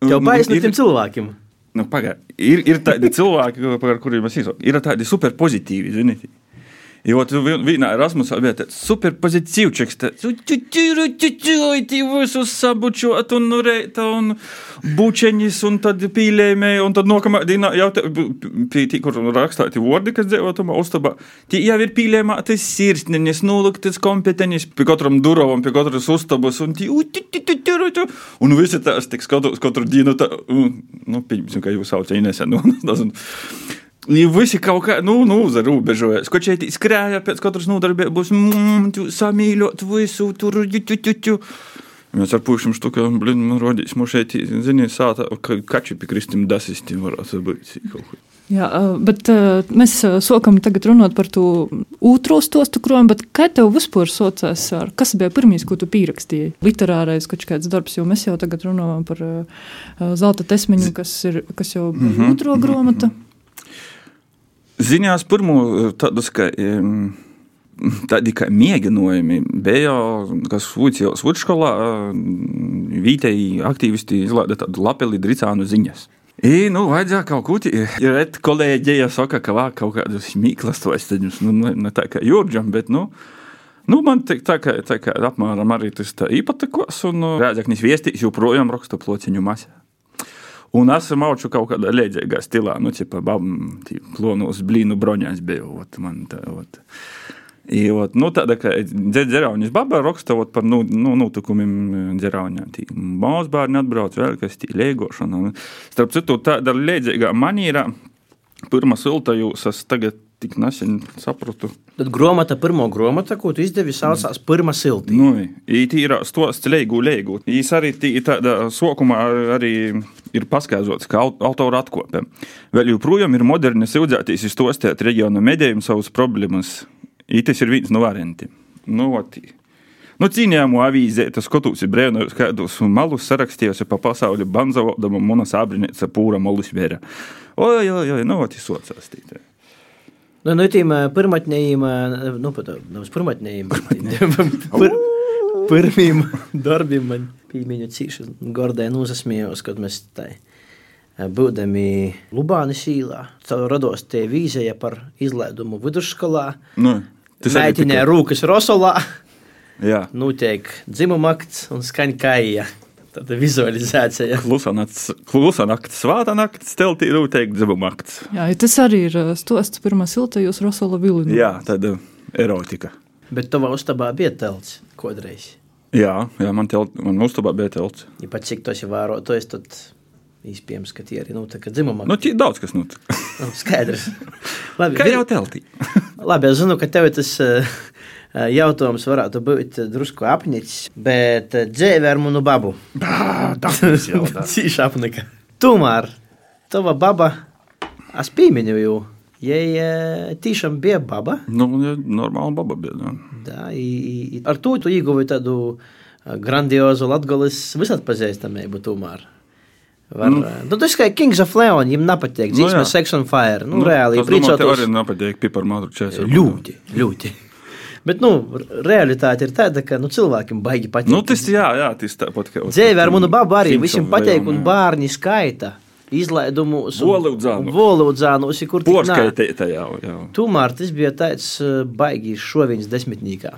Tev baidās no tiem cilvēkiem. Nu, pagā, ir, ir tādi cilvēki, par kuriem es izsaucu. Ir tādi superpozitīvi, zini. I вот vienā Erasmusā bija tāds superpozitīvs, tāds - tu visus sabučot un reita un bučeņus un tad pīlējumē, un tad nokamā dienā jau pie tī, kur rakstāti vārdi, kas dzīvotumā uztabā, tie jau ir pīlējumā, tas sirsniņas, nuluktas kompeteņas, pie katram durovam, pie katras uztabas, un tī, un visi tās tik skatos katru dienu, tā, nu, pieņemsim, ka jūs saucat Inese, nu, tas, un, Visi kaut kā, nu, nu zarūbežojas. Ko šeit skrēja pēc katras nodarbības, mm, samīļot visu tur, ķu, ķu, ķu. Mēs ar pušiem štukā, blin, nu, rodīs, mums šeit, ziniet, sāta, ka kači pie kristim dasistiem varētu būt. Jā, bet mēs sākam tagad runāt par to otro stostu kromu, bet kā tev vispār sociās ar, kas bija pirmīs, ko tu pierakstīji? Literārais kaut kāds darbs, jo mēs jau tagad runājam par zelta tesmiņu, kas ir, kas jau mm -hmm, otro gromata. Mm -hmm. Ziņās pirmo tādus, ka tādi kā mēģinājumi bija, kas Vūcijas vidusskolā vietēji aktīvisti izlaida tādu lapeli dricānu ziņas. I, nu, vajadzēja kaut ko tādu. Ir kolēģija, saka, ka vāk kaut kādus mīklas toisteņus, nu, ne, ne tā kā Jurģam, bet, nu, nu man tā, tā, kā, tā kā apmēram arī tas tā īpatikos, un rēdzaknis viestīs joprojām raksta plociņu masā. Un es mauču kaut kādā līdzīgā stilā, nu, tipā, babam, plonus blīnu broņās bija. Ot, man tā, ot. Ot, nu, tāda kā dzeraunis baba raksta ot, par nu, nu, notikumiem dzeraunā. Mājas bērni atbrauc vēl, kas tī lēgošana. Starp citu, tāda līdzīgā manīra, pirmā silta jūs esat tagad tik nesen sapratu. Tad grāmata, pirmā grāmata, ko tu izdevi, saucās Pirmā siltī. Nu, īrā stosts leigu, leigu. Īs arī tāda sokumā arī ir paskaidrots, ka autora atkopē. Vēl joprojām ir moderni sildzētīs izstostēt reģiona medējiem savus problēmas. Ītis ir viens no variantiem. Nu, otī. Nu, cīņāmu avīzē, tas skotus ir brēnojis kādus malus sarakstījusi pa pasauli banzavodama monas abrinieca pūra molus vēra. Oi, oi, oi, nu, otī socās tītē. Nu, nu tīm pirmatnējiem, nu, pat nevis pirmatnējiem, pir, pirmiem darbiem man pīmiņu cīši gordē nūsasmījos, kad mēs tai būdami Lubānis īlā, rados tie vīzēja par izlaidumu vidusskolā, Nu, meitinē tika- rūkas Rosolā, Jā. notiek dzimumakts un skaņa kaija. Tāda vizualizācija. Klusa nakts, svāta nakts, teltī rūteikt dzibumakts. Jā, ja tas arī ir uh, stosts pirmā silta jūs Rosola vilinu. Jā, tāda erotika. Bet tavā uztabā bija telts kodreiz. Jā, jā man, telt, man uztabā bija telts. Ja pat cik tos ir vērotojis, tad iespējams, ka tie arī nu, dzimumakts. Nu, tī daudz kas notika. Nu, skaidrs. Labi, Kā jau teltī. Labi, es zinu, ka tev tas uh, jautājums varētu būt drusku apnicis, bet uh, dzēve ar manu babu. Tas tā. Cīši apnika. Tomēr tava baba, es piemiņu jau, uh, tiešām bija baba. Nu, ja, normāla baba bija. Jā. Da, i, i, ar to tu ieguvi tādu grandiozu latgolis visatpazīstamību tomēr. Var, mm. Nu, tas kā Kings of Leon, viņam nepatīk. Nu, Dzīsme, jā. Sex on Fire. Nu, reāli, tas, domāju, tev arī nepatīk pipar madru čēsā. Ļoti, ļoti. Bet, nu, realitāte ir tāda, ka nu, cilvēkiem baigi patīk. Nu, tas jā, jā, tas tāpat kā. Dzīve ar manu babu arī visiem patīk, un bērni skaita izlaidumus. Volūdzānu. Volūdzānus, kur jau. jā. Tomēr tas bija tāds uh, baigi šoviņas desmitnīkā.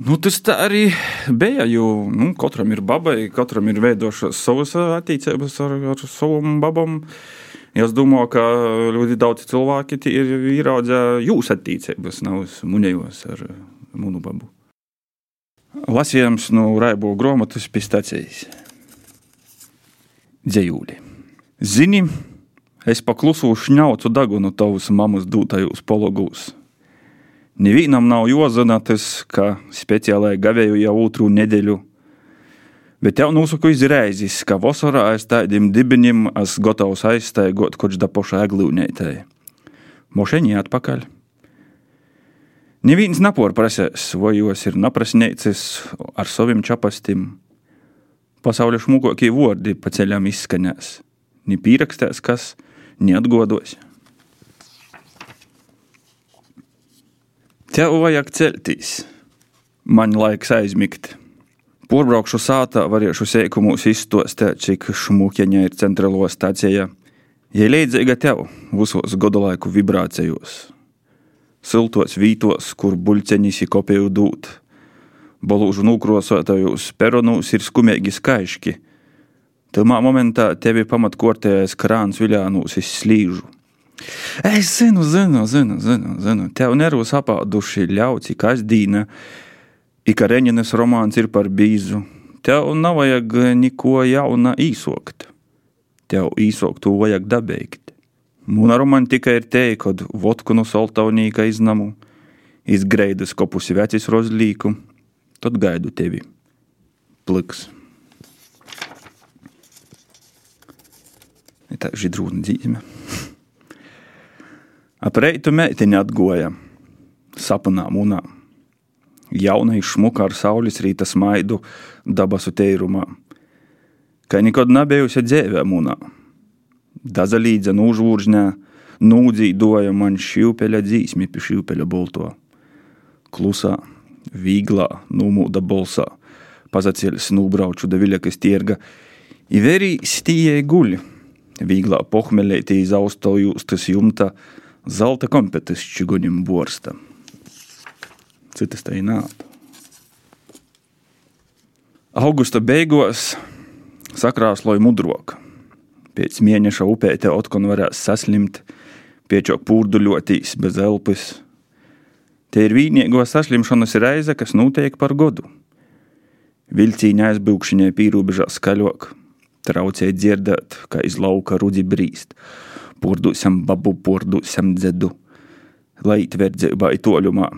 Nu, tas tā arī bija. Jo nu, katram ir babai, katram ir veidojušās savas attiecības ar, ar savam babam. Es domāju, ka ļoti daudz cilvēki ir ieraudzējuši jūsu attiecības, nav munējos ar munu babu. Lasījums no Raibo grāmatas pistācijas. Dzējūļi. Zini, es paklusu šņaucu dagunu tavus mamas dūtajos pologūs. Nevienam nav jāzina tas, ka speciālai gavēju jau otru nedēļu. Bet tev nosaku izreizes, ka vasarā aiz tādiem dibeņiem es gatavs aizstaigot koč da poša aglūnētai. Mošeņi atpakaļ. Neviens neporprasēs, vai jūs ir naprasnēcis ar saviem čapastim. Pasaules šmukokie vārdi pa ceļam izskanēs. Ni pierakstēs, kas neatgodos. Tev vajag celties. Man laiks aizmigt. Porbraukšu sātā, varēšu sēkumus izstostēt, cik šmūķeņa ir centrālo stācijā. Ja līdzīga tev visos godolaiku vibrācijos. Siltos vītos, kur buļceņis ir kopēju dūt. Bolūžu nūkrosotājos peronūs ir skumīgi skaiški. Tamā momentā tevi pamatkortējais krāns viļānūs izslīžu. Es zinu, zinu, zinu, zinu, zinu. tev nervus apāduši ļauci kasdīna, ik Reņģenes romāns ir par bīzu. Tev nav vajag neko jauna īsokt. Tev īsoktu vajag dabeigt. Mūna romantika ir te, kad vodku no soltaunīka iznamu, izgreidas kopusi vecis rozlīku, tad gaidu tevi. Pliks. Tā ir židrūna dzīme. Ap reitu meitiņa atgoja sapnā munā. Jauna izšmuka ar saules rīta smaidu dabasu teirumā, kā nekad nebijusi dzīvē munā. Daza līdza nūžvūržņā, nūdzīdoja man šīvpeļa dzīsmi pie šīvpeļa bolto. Klusā, vīglā, numūda bolsā, pazacēlis nūbrauču da viļakas tierga, i verī stījai guļ, vīglā pohmelētī zaustojūs tas jumta, zelta kompetis čiguņam borsta. Citas tā nāta. Augusta beigās sakrāsloja mudroka. Pēc mēneša upē te otkon varēs saslimt, piečok pūrduļotīs bez elpas. Te ir vienīgo saslimšanas reize, kas notiek par godu. Vilcīņa aizbūkšanai pīrūbežā skaļāk, traucēja dzirdēt, kā iz lauka rudi brīst purdusam babu, purdusam dzedu, lai tvērdzībā ir toļumā.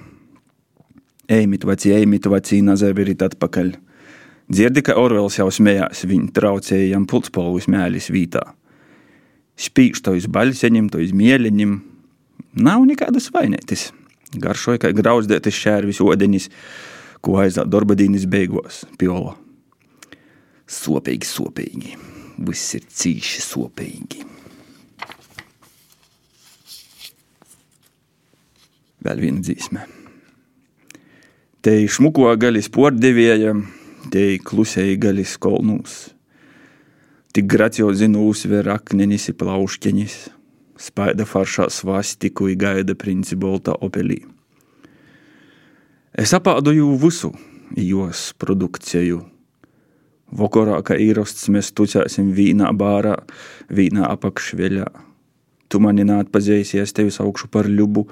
Eimit veci, eimit veci, nazavirit atpakaļ. Dzirdi, ka Orvels jau smējās, viņa traucēja jam pulspolvus mēlis vītā. Spīkš to iz baļseņiem, to iz mieliņiem. Nav nekādas vainētis. Garšoja, kā grauzdētas šērvis odenis, ko aizā dorbadīnis beigos, piolo. Sopīgi, sopīgi. Viss ir cīši sopīgi. vēl viena dzīsme. Te šmuko gaļas pordevēja, te klusēji gaļas kolnūs. Tik graciozi uzver akmenis ir plaušķenis, spaida faršā svastiku i gaida princi bolta opelī. Es apādoju visu jos produkciju. Vokorā, kā īrasts, mēs tucēsim vīnā bārā, vīnā apakšveļā. Tu mani neatpazīsies tevis augšu par ļubu,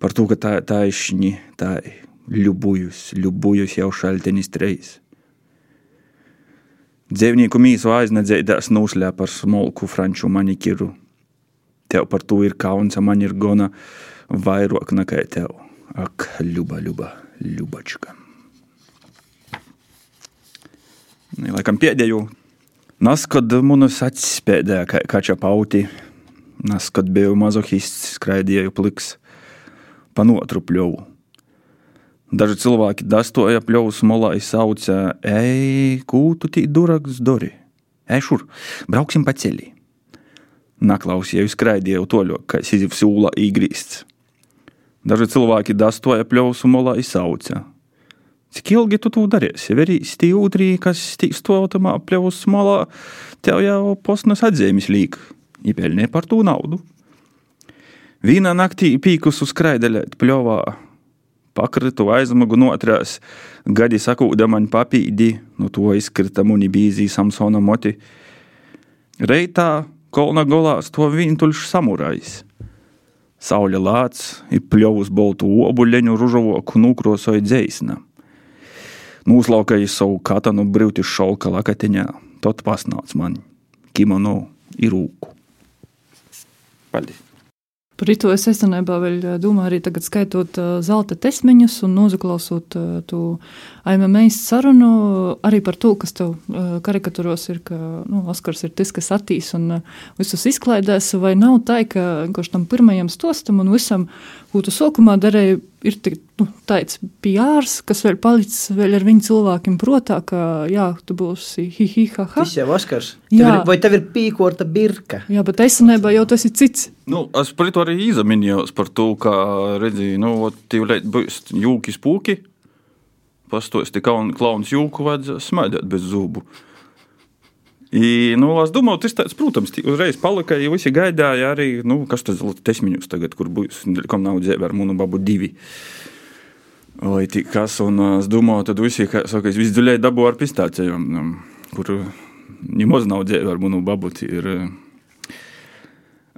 par to, ka tā, tā ir šņi, tā ir ļubujusi, ļubujusi jau šaltenis treis. Dzīvnieku mīsu aiznedzēdās nūslē par smolku franču manikiru. Tev par to ir kauns, man ir gona vairāk nekā tev. Ak, ļuba, ļuba, ļubačka. Laikam pēdējo. Nas, kad manas acis pēdējā kā kača pauti, nas, kad biju mazohists, skraidīju pliks pa otru pļuvu. Daži cilvēki dastoja pļuvas molā, sauca, ej, kūtu tī duraks dori. Ej, šur, brauksim pa ceļī. Naklausīju, skraidīju toļok, kā Sizifs ūlā īgrīsts. Daži cilvēki dastoja pļuvas molā, sauca. Cik ilgi tu to darīsi? Verīs tī ūtrī, kas tīs to automā pļuvas molā, tev jau posmas atzīmes līk. Ipelnē par to naudu. Vienā naktī pīkus uz skraideļēt pļovā, pakritu aizmugu notrās, gadi sakūda man papīdi, no to izkrita muni bīzī Samsona moti. Reitā kolna golā sto vientuļš samurajs. Sauļa lāc ir pļovus boltu obuļeņu ružovoku nūkrosoja dzēsna. Nūslaukāja savu katanu brīvti šolka lakateņā, tot pasnāc man, kimono ir rūku. Paldies! Par to es īstenībā vēl domāju, arī tagad skaitot uh, zelta tesmeņus un noklausot uh, to AMMS sarunu, arī par to, kas tev karikatūros ir, ka nu, Oskars ir tas, kas attīs un visus izklaidēs, vai nav tā, ka viņš tam pirmajam stostam un visam, ko tu sokumā darēji, ir tik, nu, tāds PRs, kas vēl palicis vēl ar viņu cilvēkiem protā, ka jā, tu būsi hi, hi, ha, ha. Tas jau Oskars. Tev ir, vai tev ir pīkota birka? Jā, bet esenībā jau tas ir cits. Nu, es par to arī izminējos par to, ka, redzi, nu, tev būs jūki spūki, pastos, te kauns jūku vajadzēs smaidēt bez zubu. I, nu, es domāju, tas tāds, protams, uzreiz palika, ja visi gaidīja arī, nu, kas tas desmiņus tagad, kur būs, kam nav dzēva ar munu babu divi. Lai tik kas, un es domāju, tad visi, kā saka, es visdziļai dabu ar pistācijām, um, kur nemaz nav dzēva ar munu babu, ir.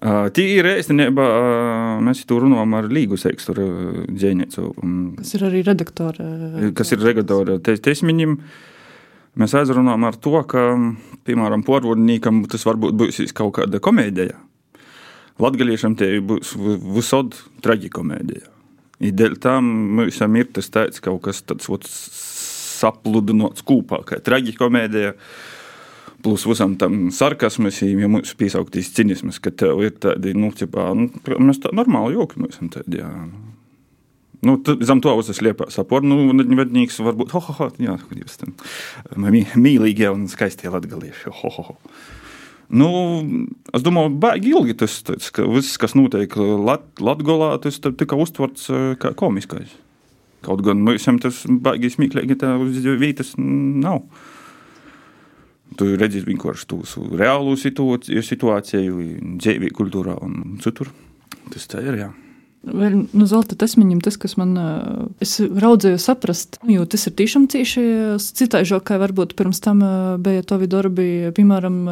Tī ir īstenībā, mēs tur runājam ar Līgu Sekstoru dzēnieci. Kas ir arī redaktore. Kas ir redaktore Tesmiņam. Te, Mēs aizrunājām ar to, ka, piemēram, porvodniekam tas varbūt būs kaut kāda komēdija. Latgaliešiem tie būs visod traģikomēdija. Dēļ tam mums ir tas tāds kaut kas tāds sapludinots kūpā, kā traģikomēdija. Plus visam tam sarkasmas, ja mums piesaukties cinismas, ka tev ir tādi, nu, ķipā, nu, mēs tā normāli jokamies tādi, jā. Nu, zem to uzas liepā sapor, nu, vednīgs varbūt, ho, ho, ho, jā, jūs tam mīlīgie un skaistie latgalieši, ho, ho, ho. Nu, es domāju, baigi ilgi tas, tas ka viss, kas notiek Lat Latgolā, tas tika uztverts kā komiskais. Kaut gan mums tas baigi smieklīgi tā uz vietas nav. Tu redzi vienkārši to reālu situāciju, situāciju dzīvī kultūrā un citur. Tas tā ir, jā. Vēl no zelta tasmiņiem tas, kas man, es raudzēju saprast, jo tas ir tiešām cīši citāžāk, kā varbūt pirms tam bija tovi darbi, piemēram,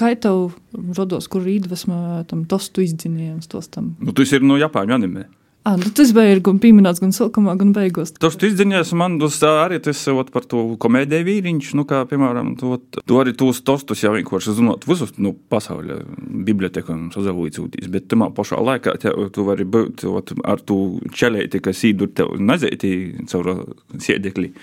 kā tev rodos, kur iedvesma tam tostu izdzinējums tos tam? Nu, tas ir no Japāņu anime. À, nu tas bija gan pieminēts, gan sākumā, gan beigās. Tas izdziņās man arī tas ot, par to komēdiju vīriņš, nu, kā, piemēram, to, to arī tos tostus jau vienkārši zinot visus, nu, pasauļa bibliotekam sazavūcūtīs, bet tamā pašā laikā tev, tu vari būt ot, ar tu čelēti, kas īdur tev nezētī caur sēdekli.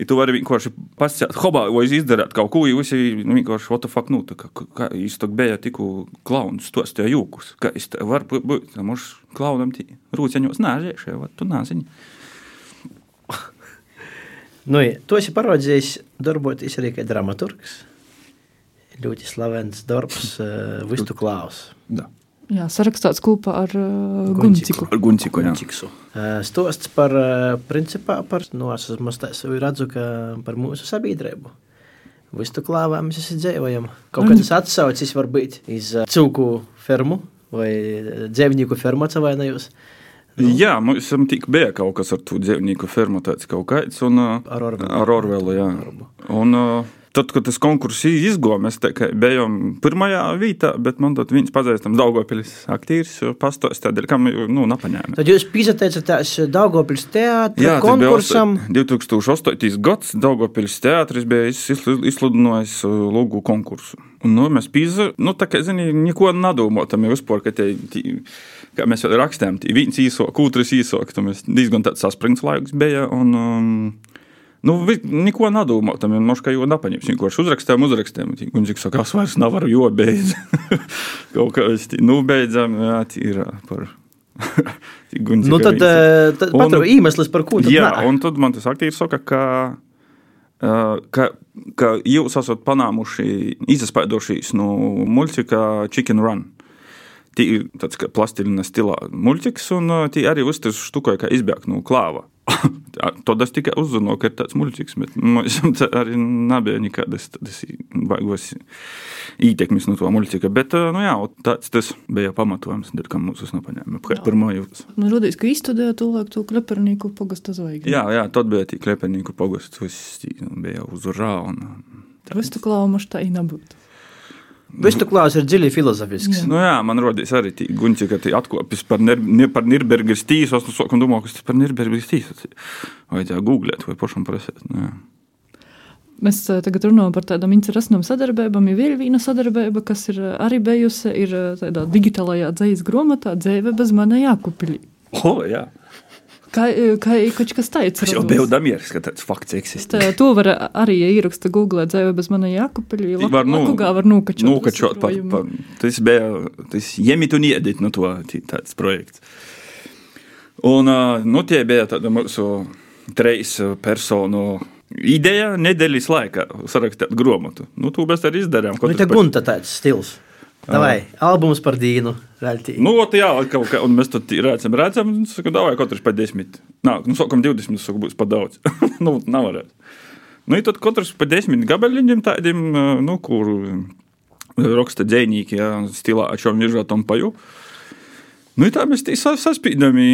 Ja tu vari vienkārši pasakāt, hobā, vai izdarīt kaut ko, jūs nu, vienkārši, what the fuck, nu, tā kā, kā jūs tā bija tikko klauns, tos te jūkus, kā es te varu būt, tā mums klaunam tī rūceņos nāžēšie, vai tu nāziņi. nu, tu esi paraudzījis darboties arī kā dramaturgs. Ļoti slavens darbs, uh, Vistu Klaus. Da. Jā, sarakstīts kopā ar uh, Gunciku. Ar Gunciku, jā. Gunciksu. Uh, stosts par, uh, principā, par, nu, es esmu redzu, ka par mūsu sabiedrību. Vistu klāvā mēs esam dzīvojam. Kaut kādas atsaucis var būt iz cūku fermu vai dzīvnieku fermu atsevainojus. Nu. Jā, mums tik bija kaut kas ar to dzīvnieku fermu, tāds kaut kāds, un ar Orvelu. Ar Orvelu, jā. Un, uh, Tad, kad tas konkurss izgāja, mēs bijām pirmajā vietā, bet man tur viens pazīstams Daugopilis aktieris pastāstīja, kam nu, nepaņēma. Tad jūs piesaistījāties Daugopilis teātris konkursam? 2008. gads Daugopilis teātris bija izsludinājis logu konkursu. Un, nu, mēs pīza, nu, tā kā, zini, neko nedomājam, jau vispār, ka te, te, kā mēs rakstījām, viens īsāk, otrs īsāk, tad mēs diezgan tāds saspringts laiks bija. Un, um, Nu, neko nedomā, tam jau možda jau nepaņems. Vienkārši uzrakstām, uzrakstām. Viņš saka, es vairs nevaru, jo beidz. Kaut kā es nu, beidzam, jā, ir par. nu, tad pat ir iemesls, par ko tu Jā, nā. un tad man tas aktīvi saka, ka, ka, ka jūs esat panāmuši izaspaidošīs no multika Chicken Run. Tī ir tāds plastilina stilā muļķis, un tī arī uztas štukoja, kā izbēgt no klāva. Tad es tikai uzzināju, ka ir tāds muļķis, bet mums arī nebija nekādas baigos ietekmes no to muļķika. Bet nu, jā, tāds tas bija pamatojums, dēļ, kam mūsu nepaņēma. Pirmā jūtas. Nu, rodīs, ka izstudēja to laiku to klepernīku pogastu zvaigzni. Jā, jā, tad bija tī klepernīku pogastu, viss bija uz urā. Un, Vistu klaumašu tā i nebūtu. Visu klāsts ir dziļi filozofisks. Jā. Nu, jā, man rodīs arī tā guņķi, ka tā atkopjas par, nir, par Nīrbergas tīsu. Es nu domāju, kas tas par Nīrbergas tīsu. Vajadzēja googlēt vai pašam prasēt. Nu, jā. Mēs tagad runājam par tādām interesantām sadarbībām. Ir vēl viena sadarbība, kas ir arī bijusi ir tādā digitālajā dzīslu grāmatā, dzīve bez manas jākupļi. O, jā. Kā, kā kaut kas tāds - es jau biju damieris, ka tāds fakts eksistē. Tā, to var arī ja ieraksta Google, dzēvē bez mana jākupeļi. Var, nu, Lakugā var nukačot. Nukačot par, par, tas bija, tas jemit un iedit, nu to, tāds projekts. Un, nu, tie bija tāda mūsu treis personu ideja nedēļas laikā sarakstīt grāmatu. Nu, to mēs arī izdarījām. Nu, tā gunta tāds stils. Davai, albums par Dīnu. Veltīgi. Nu, ot, jā, kaut kā, un mēs tur redzam, redzam, un saka, davai, katrs pa desmit. Nā, nu, sākam 20, saka, būs pa daudz. nu, nav varētu. Nu, i tad katrs pa desmit gabaliņiem tādiem, nu, kur raksta dzēnīgi, ja, stilā ar šom viržotam paju. Nu, tā mēs tī sa- saspīdam, i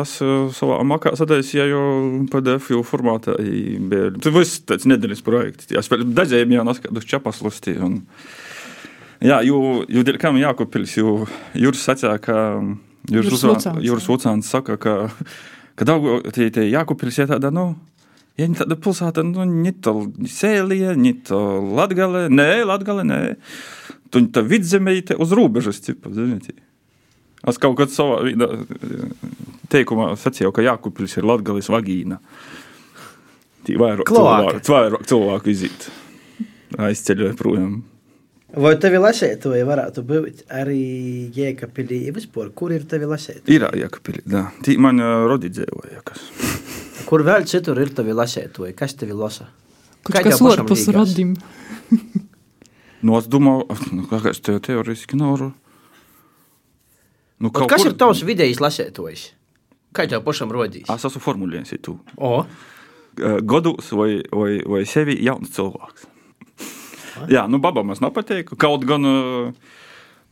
es savā makā sataisīju PDF formātā. i bija- Tas viss tāds nedēļas projekts. Es vēl dažiem jau naskatūs čapaslusti. Un, jā, jo, jo kam Jākupils, jo Juris sacīja, ka Juris Juris Ucāns- saka, ka, ka daudz tie, tie Jākupils ir tāda, nu, Ja viņa tāda pilsēta, nu, Sēlija, ne tā Latgale, nē, Latgale, nē. Tu tā vidzemē uz robežas, tipa, ziniet. Es kaut kad savā teikumā sacīju, ka Jākupils ir Latgales vagīna. Tī vairāk cilvēku, vairāk cilvēku iziet. Aizceļoja projām. Vai tevi lasētoji varētu būt arī Jēkabpilī vispār? Kur ir tevi lasēt? Ir Jākupili, jā. Tī man uh, rodi dzēvoja, kas. Kur vēl citur ir tevi lasētoji? Kas tevi lasa? Kaut kas līgās? radim. Nu, es domāju, nu, kā es tev teorētiski nevaru. Nu, kas ir tavs vidējs lasētojs? Kā tev pašam rodīs? Es esmu formulējis to. O, Godus vai, vai, vai sevi jauns cilvēks. Jā, nu, babam es nepateiktu. Kaut gan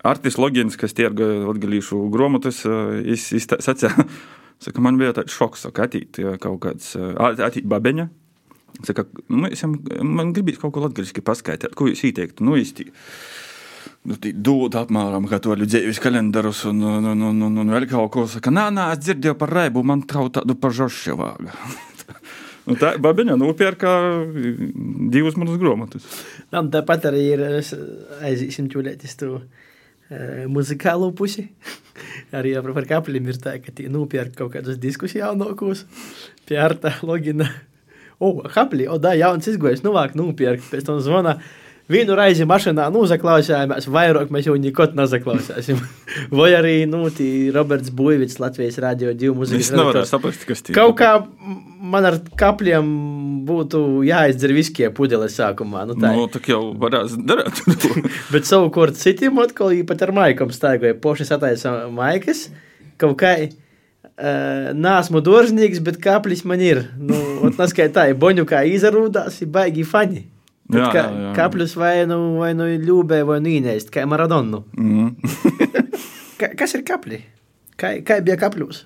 Artis Logins, kas tirga latgalīšu gromatus, uh, es, es tā sacīju, saka, man bija tāds šoks, ka atīt kaut kāds, atīt babeņa. Saka, nu, es man gribīs kaut ko latgaliski paskaidrot, ko jūs ieteiktu. Nu, īsti, nu, dod apmēram katoļu dzīves kalendārus un, un, un, un, un, vēl kaut ko. Saka, nā, nā, es dzirdēju par raibu, man trau tādu pažošu vāgu. Nu, tā babiņa nopērka divus manus grāmatus. Man tāpat arī ir es aiziesim ķūlētis to e, muzikālo pusi. arī par, kapļiem ir tā, ka tie nopērk kaut kādus diskus jaunākos pie Arta logina. O, kapļi, o, da, jauns izgojis, nu vāk nopērk, pēc tam zvana. Vienu reizi mašīnā nozaklausījāmies, vairāk mēs jau nekad nezaklausīsim. Vai arī, nu, Roberts Buļvits, Latvijas radio divu nevaru redaktors. Kaut kā man ar kapļiem būtu jāizdzer viskie pudeles sākumā. Nu, tā. Nu, tā jau varētu darīt. Bet savukārt citiem atkal pat ar maikam stāvēja. Poši sataisa maikas. Kaut kā uh, nāsmu dārznieks, bet kaplis man ir. Nu, Naskaitai, boņu kā izarūdās, ir baigi fani. Jā, kā, jā, jā. Kaplis vai nu, vai nu ļūbē, vai nu īnēst, kā Maradonu. mm. Ka, kas ir kapli? Kā, kā bija kapļos?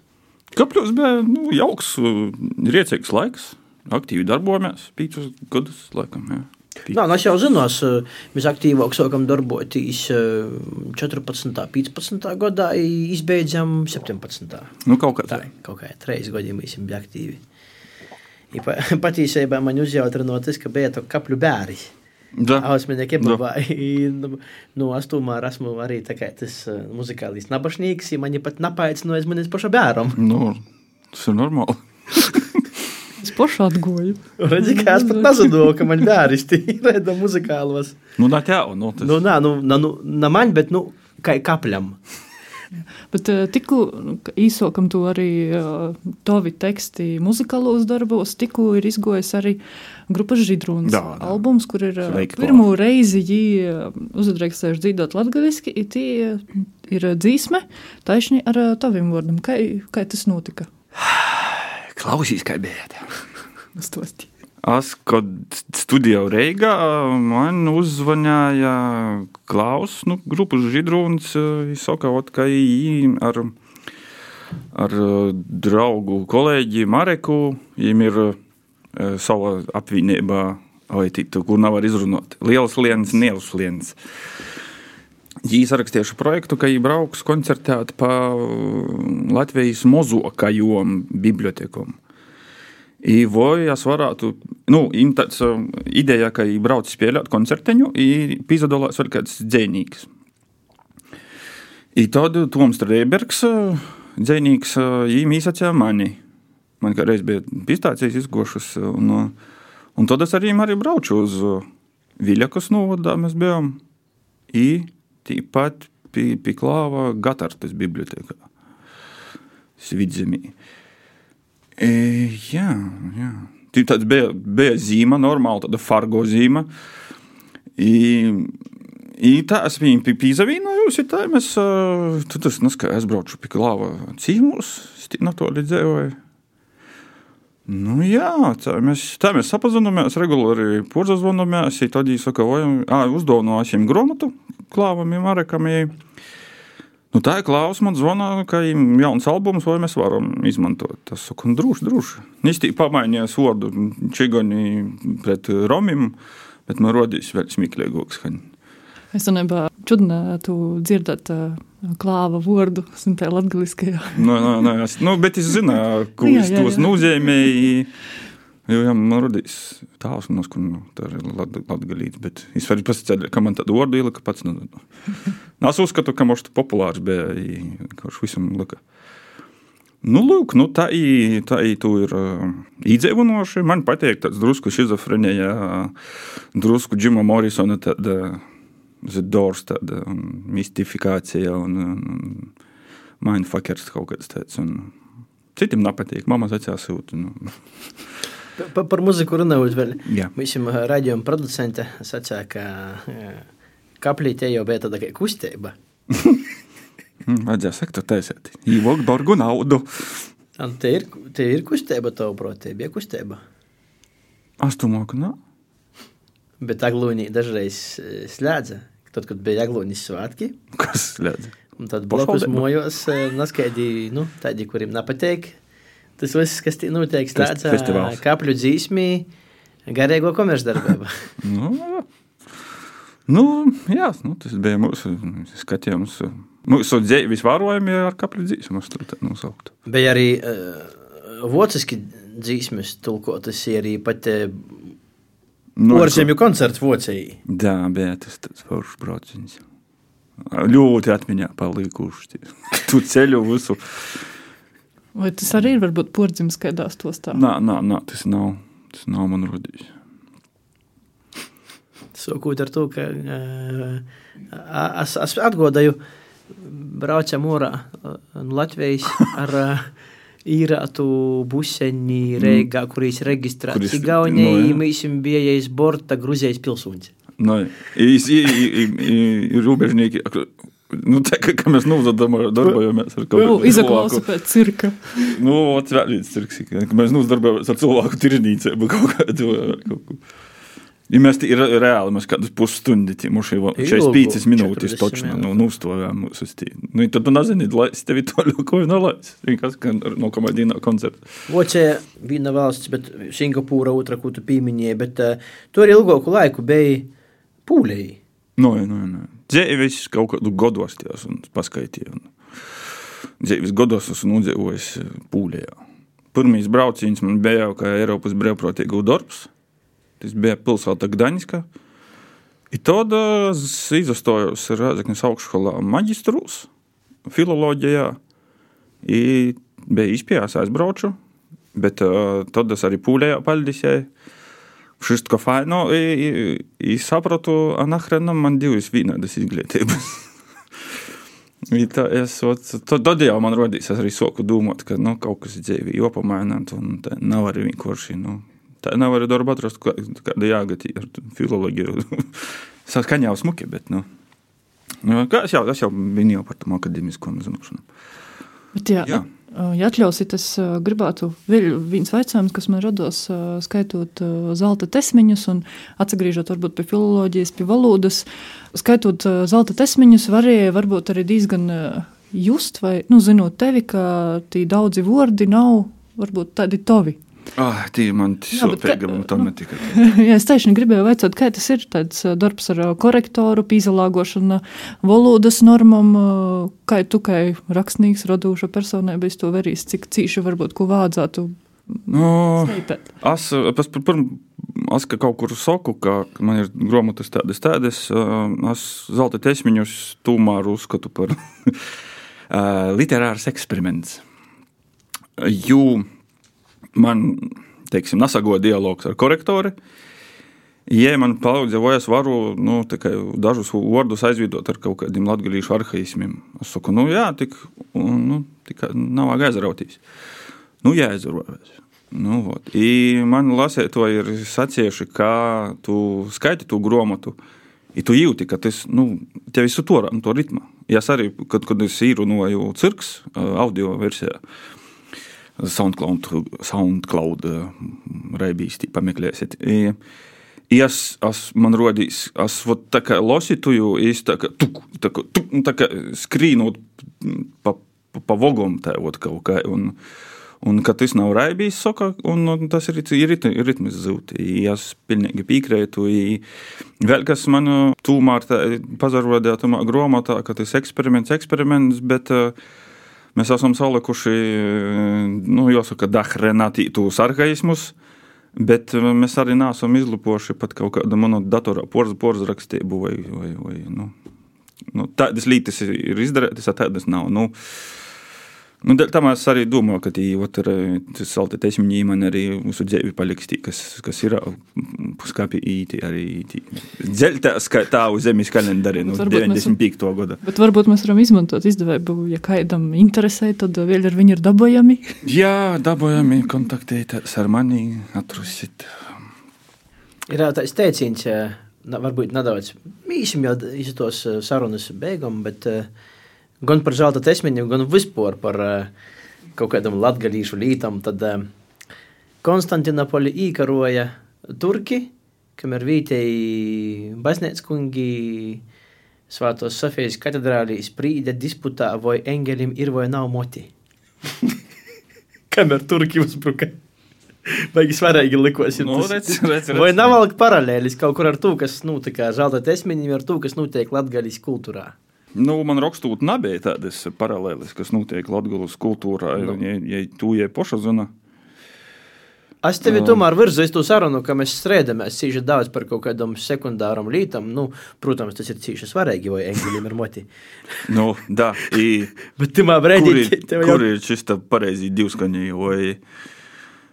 Kāpēc bija nu, jauks, riecīgs laiks? Aktīvi darbojamies, pīcis gadus, laikam. Jā. Nā, nu, es jau zinu, mēs aktīvāk sākam darboties eh, 14. un 15. gadā, izbeidzam 17. Nu, kaut kā Tā kaut kā trīs gadi, mēs bijuši aktīvi. I pa- Patiesībā man uzjautrināja tas, ka bija to kapļu bērns. Da. Ausmēņa kebabā. I, Nu, nu, es tomēr esmu arī tā kā tas uh, muzikālis nabašnieks, ja mani pat napaicinājis manis paša bēram. Nu, tas ir normāli. Es pašu atgoju. Redzi, kā es pat nezadoju, ka man bērns reda muzikālos. Nu, tā jau, nu, tas Nu, nā, nu, na, nu, na man, bet, nu, kā kapļam. Bet uh, tikko nu, ka īsokam to arī uh, tavi teksti muzikālos darbos, tikko ir izgojis arī grupas Židrūnas Jā, jā. albums, kur ir uh, Sveiki, pirmo reizi jī uzadreikstējuši dzīvot latgaliski, tī uh, ir dzīsme, taišņi ar taviem vārdam. Kā, kā tas notika? klausīs, kā bija. Stosti. Es, kad studēju Reigā, man uzzvanīja Klaus, nu, grupas Židrūns. Viņš saka, ka viņi ar, ar eh, draugu kolēģi Mareku, viņiem ir eh, sava apvienība, vai tiktu, kur nav var izrunāt. Liels liens, liels liens. Viņi sarakstīja šo projektu, ka viņi brauks koncertēt pa Latvijas mozokajom bibliotekam. I vai es varētu, nu, ir tāds ideja, ka viņi brauc spēlēt koncerteņu, i piedalās vēl kāds dzēnīgs. I tad Toms Reibergs, uh, dzēnīgs, viņam izsacīja mani. Man kādreiz bija pistācijas izgošas, un, uh, un tad es arī, arī braucu uz Viļakas novadā mēs bijām. I tīpat pie, pie klāva Gatartas bibliotekā. Svidzemī. E, jā, jā. Tī tāds bija, bija zīme, normāla tāda fargo zīme. I, i tā es viņu ja tā mēs, uh, tad es, nu, es braucu pie klāva cīmūs, no to līdzējoju. Nu, jā, tā mēs, tā mēs sapazināmies, regulāri porcelānamies. Tad viņi saka, ka uzdāvināsim grāmatu klāvam, Marekam. Nu, tā ir klausās, man zvana, ka ir jauns albums, vai mēs varam izmantot. Tas saka, nu, droši, droši. Nīstī pamainījās vārdu čigoni pret romim, bet man rodīs vēl smieklīgāks. Es domāju, čudinātu dzirdēt klāva vārdu simtē latgaliskajā. no, no, no, es, nu, bet es zināju, ko es tos nozīmēju. Jo, jā, man radīs tāls, no kuras nu, tā ir latgalīts, bet es varu pasakāt, ka man tādu vārdu ielika pats. Nu, nu. Es uzskatu, ka viņš populārs bija, kurš visam lika. Nu, lūk, nu, tā, i, tā i, ir uh, iedzīvonoši. Man patīk tāds drusku šizofrenija, drusku Džima Morrisona. Tāda, Zedors, tāda mistifikācija un, un mindfuckers kaut kāds tāds. Un citiem nepatīk, mamma atcēlās sūta. Nu. Pa, par muziku runājot vēl. Jā. Visam raidījuma producente sacīja, ka kaplīte jau bija tāda kustība. Vajadzēja sakt, taisēt. Īvok borgu naudu. Un te ir, te ir kustība, tavuprāt, te bija kustība. Ka nav. Bet aglūnī dažreiz slēdza, tad, kad bija aglūnis svētki. Kas slēdza? Un tad blakus mojos naskaidī, nu, tādi, kuriem nepateik. Tas viss, kas tie notiek, slēdza kapļu dzīsmī, garīgo komercdarbību. nu, nu, jā, nu, tas bija mūsu skatījums. Mūsu dzīves vērojumi ar kapļu dzīsmu, nosaukt. Bija arī uh, vociski dzīsmes tulkotas, arī pat uh, Nu, Porzemju koncerts Vācijā. Jā, bija tas tāds foršs brauciens. Ļoti atmiņā palikuši. Tu ceļu visu. Vai tas arī ir varbūt porzims kādā stostā? Nā, nā, nā, tas nav. Tas nav man rodījis. Sākot ar to, ka uh, es, es atgodāju, braucam ārā no Latvijas ar uh, īrātu buseņi Reigā, mm. kurīs reģistrēts Igaunijā, no, ja. mēs bijām borta Gruzijas pilsūņi. No, ir robežnieki. Nu, tā kā, kā mēs nodarbojamies ar kaut ko tādu. Izklausās pēc cirka. Nu, vēl viens cirks. Mēs nodarbojamies ar cilvēku tirnīcību kaut kādu. Kaut ko. Ja mēs ir reāli, mēs kādus pusstundu, mums ir 45 minūtes točno nu, nustojām mūsu stīnu. Nu, tad tu nezini, lai es tevi to ļauko nolaids. Vienkārši, ka no komēdīnā koncerta. Vocija viena valsts, bet Singapūra otra, ko tu pieminēji, bet uh, tur ilgāku laiku bija pūlēji. No, no, no. Dzēvis kaut kādu godos tās un paskaitīju. Dzēvis godos esmu nodzīvojis pūlējā. Pirmīs brauciens man bija jau kā Eiropas brīvprātīgu darbs. Tas bija pilsēta Gdaņska. I tad es izstojos Rēzeknes augšskolā maģistrūs, filoloģijā. I bija izpējās aizbrauču, bet uh, tad es arī pūlējā paļdisēju. Wszystko fajno i, i, i sapratu, anahrenam man divas vienādas izglītības. Es, ot, tad jau man radīs arī soku domāt, ka nu, kaut kas dzīvē jopamaināt, un tā nav arī vienkārši. Nu, Tā nav arī darba atrast, kāda jāgati ar filoloģiju. Saskaņā jau smuki, bet, nu, nu kā es jau, es jau minēju par tam akadēmisko zināšanu. Bet jā, jā. Ja atļausiet, es gribētu vēl viens jautājums, kas man rados skaitot zelta tesmiņus un atgriežot varbūt pie filoloģijas, pie valodas. Skaitot zelta tesmiņus, varēja varbūt arī diezgan just vai, nu, zinot tevi, ka tie daudzi vārdi nav varbūt tādi tovi. Ah, tie man sūpīgi, un tam netika. Jā, es tieši gribēju vaicāt, kā tas ir tāds darbs ar korektoru, pīzalāgošanu, valodas normam, kā tu, kā rakstnieks, radoša personība, es to verīs, cik cīši varbūt, ko vādzētu No, es, es, pirm, es ka kaut kur saku, ka man ir grāmatas tādas, tādas. Es zelta tesmiņus tomēr uzskatu par literārs eksperiments. Jo man, teiksim, nesagoja dialogs ar korektori. Ja man palīdzēja, vai es varu nu, dažus vārdus aizvidot ar kaut kādiem latviešu arhaismiem, es saku, nu jā, tik, nu, tikai nav aizrautīs. Nu, jā, aizrautīs. Nu, vot. I man lasīt, to ir sacījuši, kā tu skaiti to grāmatu. I tu jūti, ka tas nu, tev ir suturā, to ritmu. Es arī, kad, kad es īrunāju cirks audio versijā, SoundCloud, SoundCloud raibīs, tī pameklēsiet. I, Es, es man rodīs, es tā kā lasīju, es tā kā, tuk, tā kā, tuk, tā kā skrīnot pa, pa, pa vogom tā ot kaut kā. Un, un ka tas nav raibījis soka, un, un tas ir, ir, ritmis zūt. Es pilnīgi piekrītu. Vēl kas man tūmār pazarodēja tamā grāmatā, ka tas eksperiments, eksperiments, bet uh, mēs esam salikuši, nu, jāsaka, dahrenātītus arhaismus. Bet mēs arī neesam izlupojuši pat kaut kādu manu datorā porzu rakstību vai, vai, vai nu, nu, tādas lietas ir izdarītas, tādas nav. Nu, Nu, tam es arī domāju, ka tas salti teismiņi man arī mūsu dzīvi paliks tī, kas, kas ir puskapi īti arī dzeltās, kā tā uz zemes kalendari, nu, 95. Mēs, gada. Bet varbūt mēs varam izmantot izdevību, ja kādam interesē, tad vēl ar viņu ir dabojami. Jā, dabojami, kontaktēties ar mani, atrusit. Ir tāds teiciens, varbūt nedaudz mīsim jau iztos sarunas beigam, bet uh, gan par zelta tesmiņu, gan vispār par uh, kaut kādam latgadīšu lītam, tad uh, Konstantinopoli īkaroja turki, kamēr vietēji baznīckungi Svētos Sofijas katedrālī sprīda disputā, vai engelim ir vai nav moti. kamēr turki uzbruka. Baigi svarīgi likos. Nu, redz, redz, redz. Vai nav vēl paralēlis kaut kur ar to, kas notika zelta tesmiņiem, ar to, kas notiek latgaļas kultūrā? Nu, man rakstot, nebija tādas paralēles, kas notiek Latvijas kultūrā, nu. ja, ja tu ej poša zona. Es tevi uh, tomēr virzu uz to sarunu, ka mēs strēdamies cīši daudz par kaut kādam sekundāram lītam. Nu, protams, tas ir cīši svarīgi, vai engļiem ir moti. nu, da, i, Bet timā brēdī... Kur ir, kur ir šis pareizi divskaņi, vai...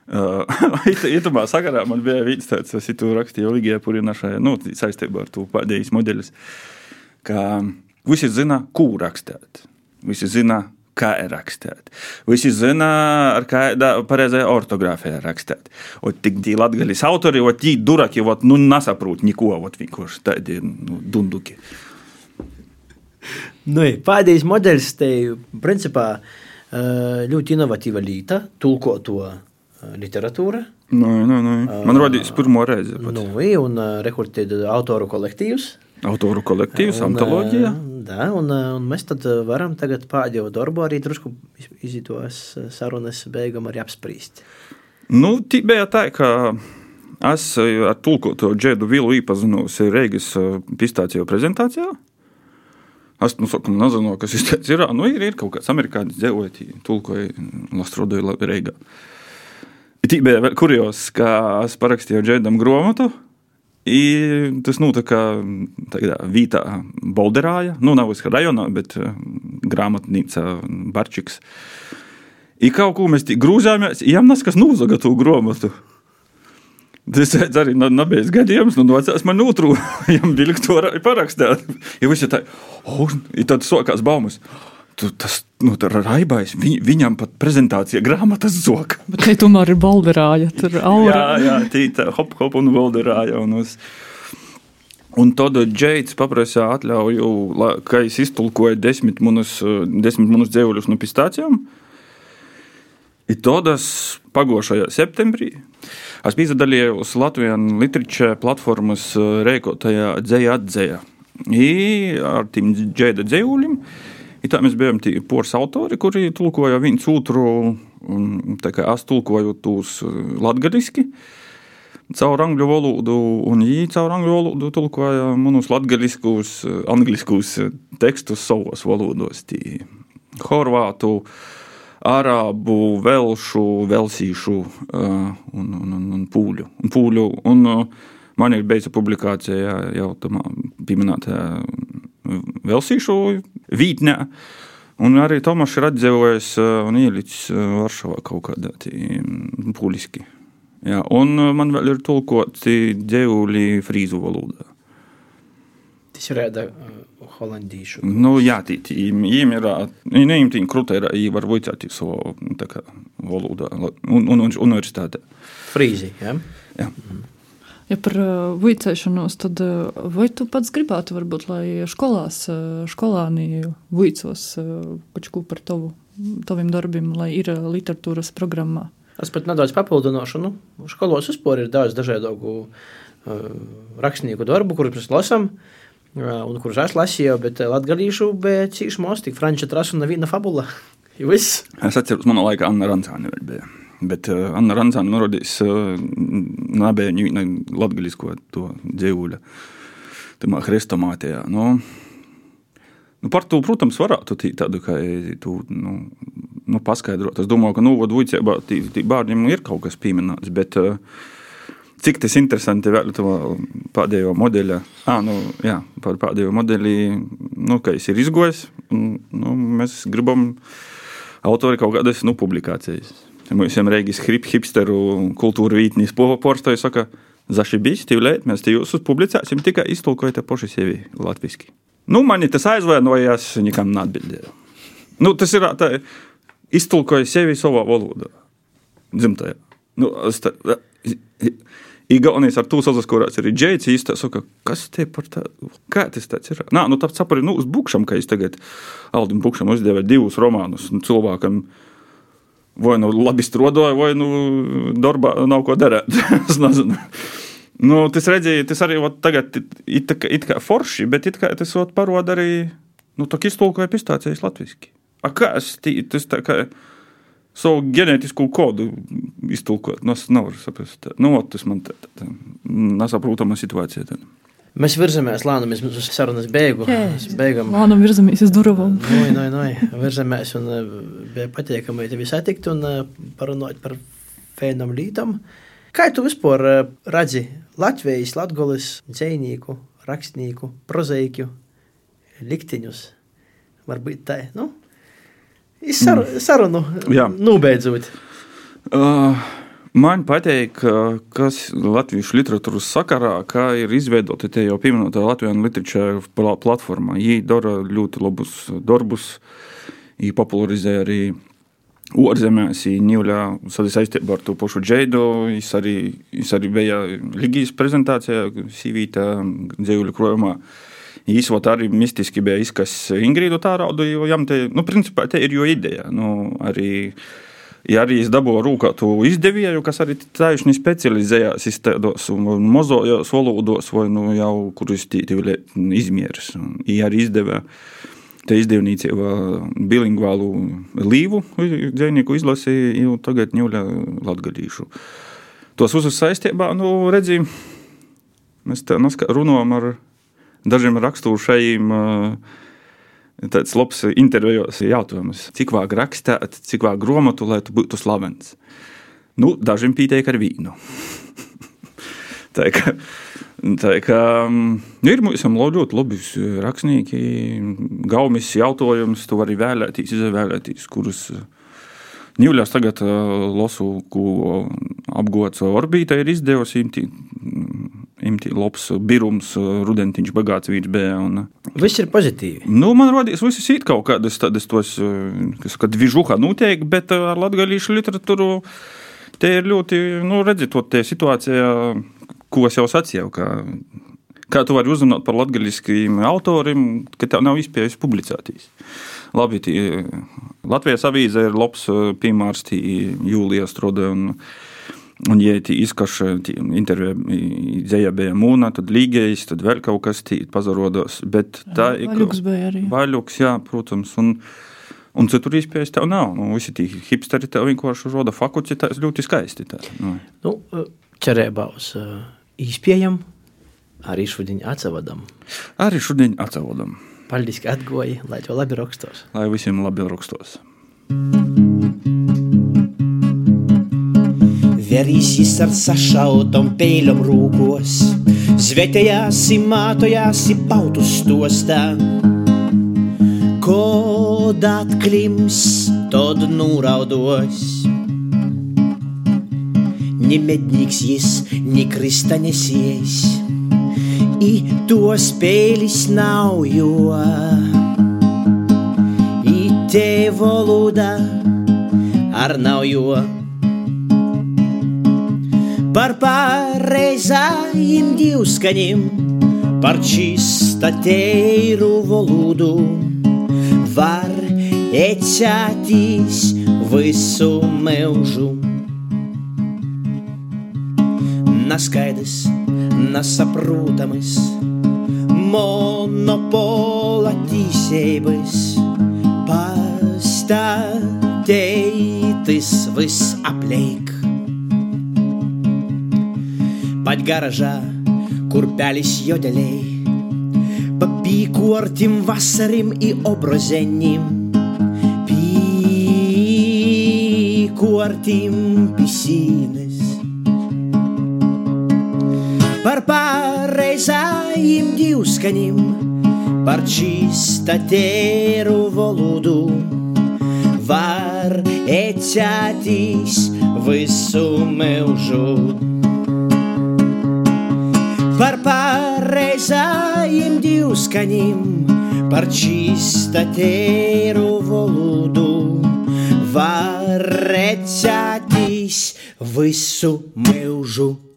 Itamā sakarā man bija viens tāds, es tu rakstīju Ligijā Purinašai, nu, saistībā ar to pēdējais modeļus, ka Visi zina, ko rakstīt. Visi zina, kā rakstīt. Visi zina, ar kādā pareizajā ortogrāfijā rakstīt. Un tik tie latgaļas autori, o tie duraki, ot, nu nesaprot neko, ot vienkārši tādi nu, dunduki. Nu, pēdējais modelis te, principā, ļoti inovatīva līta, tulkoto literatūra. Nu, nu, nu. Man rodīs pirmo reizi. Nu, un rekurtīt autoru kolektīvus. Autoru kolektīvs, antoloģija. Da, un, un mēs tad varam tagad pēdējo darbu arī drusku izitos sarunas beigām arī apspriest. Nu, bija tā, ka es ar tulkoto džēdu vilu iepazinos Reigas pistāciju prezentācijā. Es nu, saku, nezinu, kas tas ir. Nu, ir, ir kaut kāds amerikānis dzīvojot, tulkoja, lastrodoja Reigā. Tī bija kurjos, ka es parakstīju džēdam grāmatu. I tas notika tādā Vītā, Bolderāja, nu, nav viskā rajonā, bet uh, grāmatnīca Barčiks. I kaut ko mēs grūzāmies, jām nas kas nūzaga to grāmatu. Tas arī nebija gadījums, nu, vecās man notrūka, jām vilkt to parakstīt. Ja visi tā, oh, ir tāds sokās baumas. Tu, tas nu, raibais, viņ, viņam pat prezentācija grāmatas zoka. Bet te tomēr ir balderāja, tur aura. jā, jā, tīta, hop, hop un balderāja. Un, uz... un tad Džeits paprasīja atļauju, ka es iztulkoju desmit munus, desmit munus dzēvuļus no pistācijām. I todas pagošajā septembrī es piedalījos Latvijas literature platformas rēkotajā dzēja atzēja. I ar tiem džēda dzēvuļiem. Tā mēs bijām tie poras autori, kuri tulkoja viens otru, un kā es tulkoju tos uh, latgaliski. Caur angļu valodu, un viņi caur angļu valodu tulkoja manus latgaliskus, uh, angliskus tekstus savos valodos. Tī horvātu, arābu, velšu, velsīšu uh, un, un, un, un pūļu. Un pūļu un, man ir beidza publikācija jau tamā pieminētajā Velsīšu vītnē. Un arī Tomašs ir atdzīvojis un ielicis Varšavā kaut kādā puliski. Jā, un man vēl ir tulkoti dzēvuļi frīzu valodā. Tas ir rēda holandīšu. Nu, jā, tī, tī, viņiem ir, tī krutē, viņi var vicēt savu valodā un, un, un universitātē. Frīzi, jā? Jā. Mm. Ja par vicēšanos, tad vai tu pats gribētu, varbūt, lai skolās, skolāni vicos kaut par tavu, taviem darbiem, lai ir literatūras programmā? Es pat nedaudz papildināšu. Nu, skolos vispār ir daudz dažādu uh, rakstnieku darbu, kurus mēs lasām. Un kurus es lasīju, bet latviešu bija cīņš tik franču trasu un viena fabula. es atceros, manā laikā Anna Rancāne bija. Bet uh, Anna Rančāna norādījis uh, nabēņu latgaļisko to dzīvuļu. Tamā hrestomātijā. Nu, nu, par to, protams, varētu tādu, kā tu, nu, nu, paskaidrot. Es domāju, ka, nu, vujcībā tī, tī bērniem ir kaut kas pieminēts, bet uh, cik tas interesanti vēl to pēdējo modeļa, ah, nu, jā, par pēdējo modeļi, nu, ka es ir izgojis, un, nu, mēs gribam autori kaut kādas, nu, publikācijas. Mums ir Reigis hipsteru kultūra vītnis porstoja, saka, zašibīs, tīvlēt, mēs te jūsus publicēsim, tikai iztulkojot paši sevi latviski. Nu, mani tas aizvainojās, nekam neatbildēju. Nu, tas ir tā, iztulkoja sevi savā valodā, dzimtajā. Nu, tā, Igaunijas ar to sazaskorās arī džēdzi īstā saka, kas te par tādu, kā tas tāds ir? Nā, nu, tāpēc sapari, nu, uz bukšam, ka es tagad Aldim Bukšam uzdevu divus romānus cilvēkam, uh, vai nu labi strādāja, vai nu darbā nav ko darīt. es nezinu. Nu, tas, redzēja, tas arī ot, tagad ir it, it kā forši, bet kā tas parāda arī nu, tā iztulkoja pistācijas latviešu. Kā es tas tā kā savu ģenētisko kodu iztulkot, nu, es nevaru saprast. Nu, ot, tas man tā, tā, tā nesaprotama situācija. Tā. Mēs virzamies lēnām uz sarunas beigu. Beigām lēnām virzamies uz durvīm. Nui, nui, nui. Virzamies un eh, bija patīkami tevi satikt un eh, parunāt par fēnam lītam. Kā tu vispār eh, redzi Latvijas, Latgoles dzēnīku, rakstnieku, prozaiku likteņus? Varbūt tā, nu? Sar, mm. sarunu mm. nobeidzot. Uh. Man patīk, kas latviešu literatūras sakarā, kā ir izveidota te jau pieminētā Latvijas literatūras platforma. Viņi dara ļoti labus darbus, viņi popularizē arī ārzemēs, Ņūļā saistībā ar to pašu džeidu. Viņš arī, viņš arī bija Ligijas prezentācijā, Sīvītā dzīvuļu krojumā. Īsot arī mistiski bija izkas Ingrīdu tā raudu, jo jām te, nu, principā te ir jo ideja. Nu, arī ja arī es dabūju rūkā to izdevēju, kas arī taisni specializējās iztēdos un mozojos valodos, vai nu jau kurus tīri izmieris. Ja arī izdevē te izdevniecība bilingvālu līvu dzēnieku izlasīja, jau tagad ņūļa latgadīšu. Tos uzus saistībā, nu, redzi, mēs te runājam ar dažiem rakstūšajiem uh, tāds labs intervijos jautājums, cik vāg rakstīt, cik vāg grāmatu, lai tu būtu slavens. Nu, dažiem pieteik ar vīnu. tā kā, tā kā nu, ir mums ļoti labi rakstnieki, gaumis jautājums, tu vari vēlēties, izvēlēties, kurus. Ņūļās tagad uh, lasu, ko apgods orbītā ir izdevusi imti labs birums, rudentiņš, bagāts vīrs bija. Un, viss ir pozitīvi. Nu, man rodīs, viss ir kaut kādas tādas tos, kas, kad vižuha notiek, bet ar latgalīšu literatūru te ir ļoti, nu, redziet, to te situācijā, ko es jau sacīju, ka kā tu vari uzrunāt par latgaļiskiem autoriem, ka tev nav izpējas publicētīs. Labi, tī, Latvijas avīze ir labs piemērs, Jūlija Strode un Un, ja izkaša intervija dzēja bija mūna, tad līgējis, tad vēl kaut kas tīt pazarodos. Bet tā ir. Vaļuks bija arī. Vaļuks, jā, protams. Un, Un citur izpējas tev nav. Nu, visi tie hipsteri tev vienkārši roda fakultātes ļoti skaisti. Tā, nu. Nu, cerībā uz uh, izpējam, arī šodien atsavadam. Arī šodien atsavadam. Paldies, ka atgoji, lai tev labi rakstos. Lai visiem labi rakstos. Verīsis ar sašautom peiļom rūkos, zvetējāsi, mātojāsi pautus stostā. Kod atklims, tad nūraudos. Ni mednīgs jis, ni kristanesijais, i to spēlis nav jo. I te valoda ar nav jo. Par pareizajiem divskaņiem, par čistateiru valodu var ecētīs visu mūžu. Neskaidrs, nesaprotamas, monopola tīsības, pastateitis viss apleik. Pat garažā, kur pelis jodeliai, papīkortim vasarim i obrazenim, pīkortim pisīnes. Par pareizajiem divskaņiem, par čistatēru valodu var ecētīs visu mūžu par pareizajiem divskaņiem, par čistatēru valodu var redzētīs visu mūžu.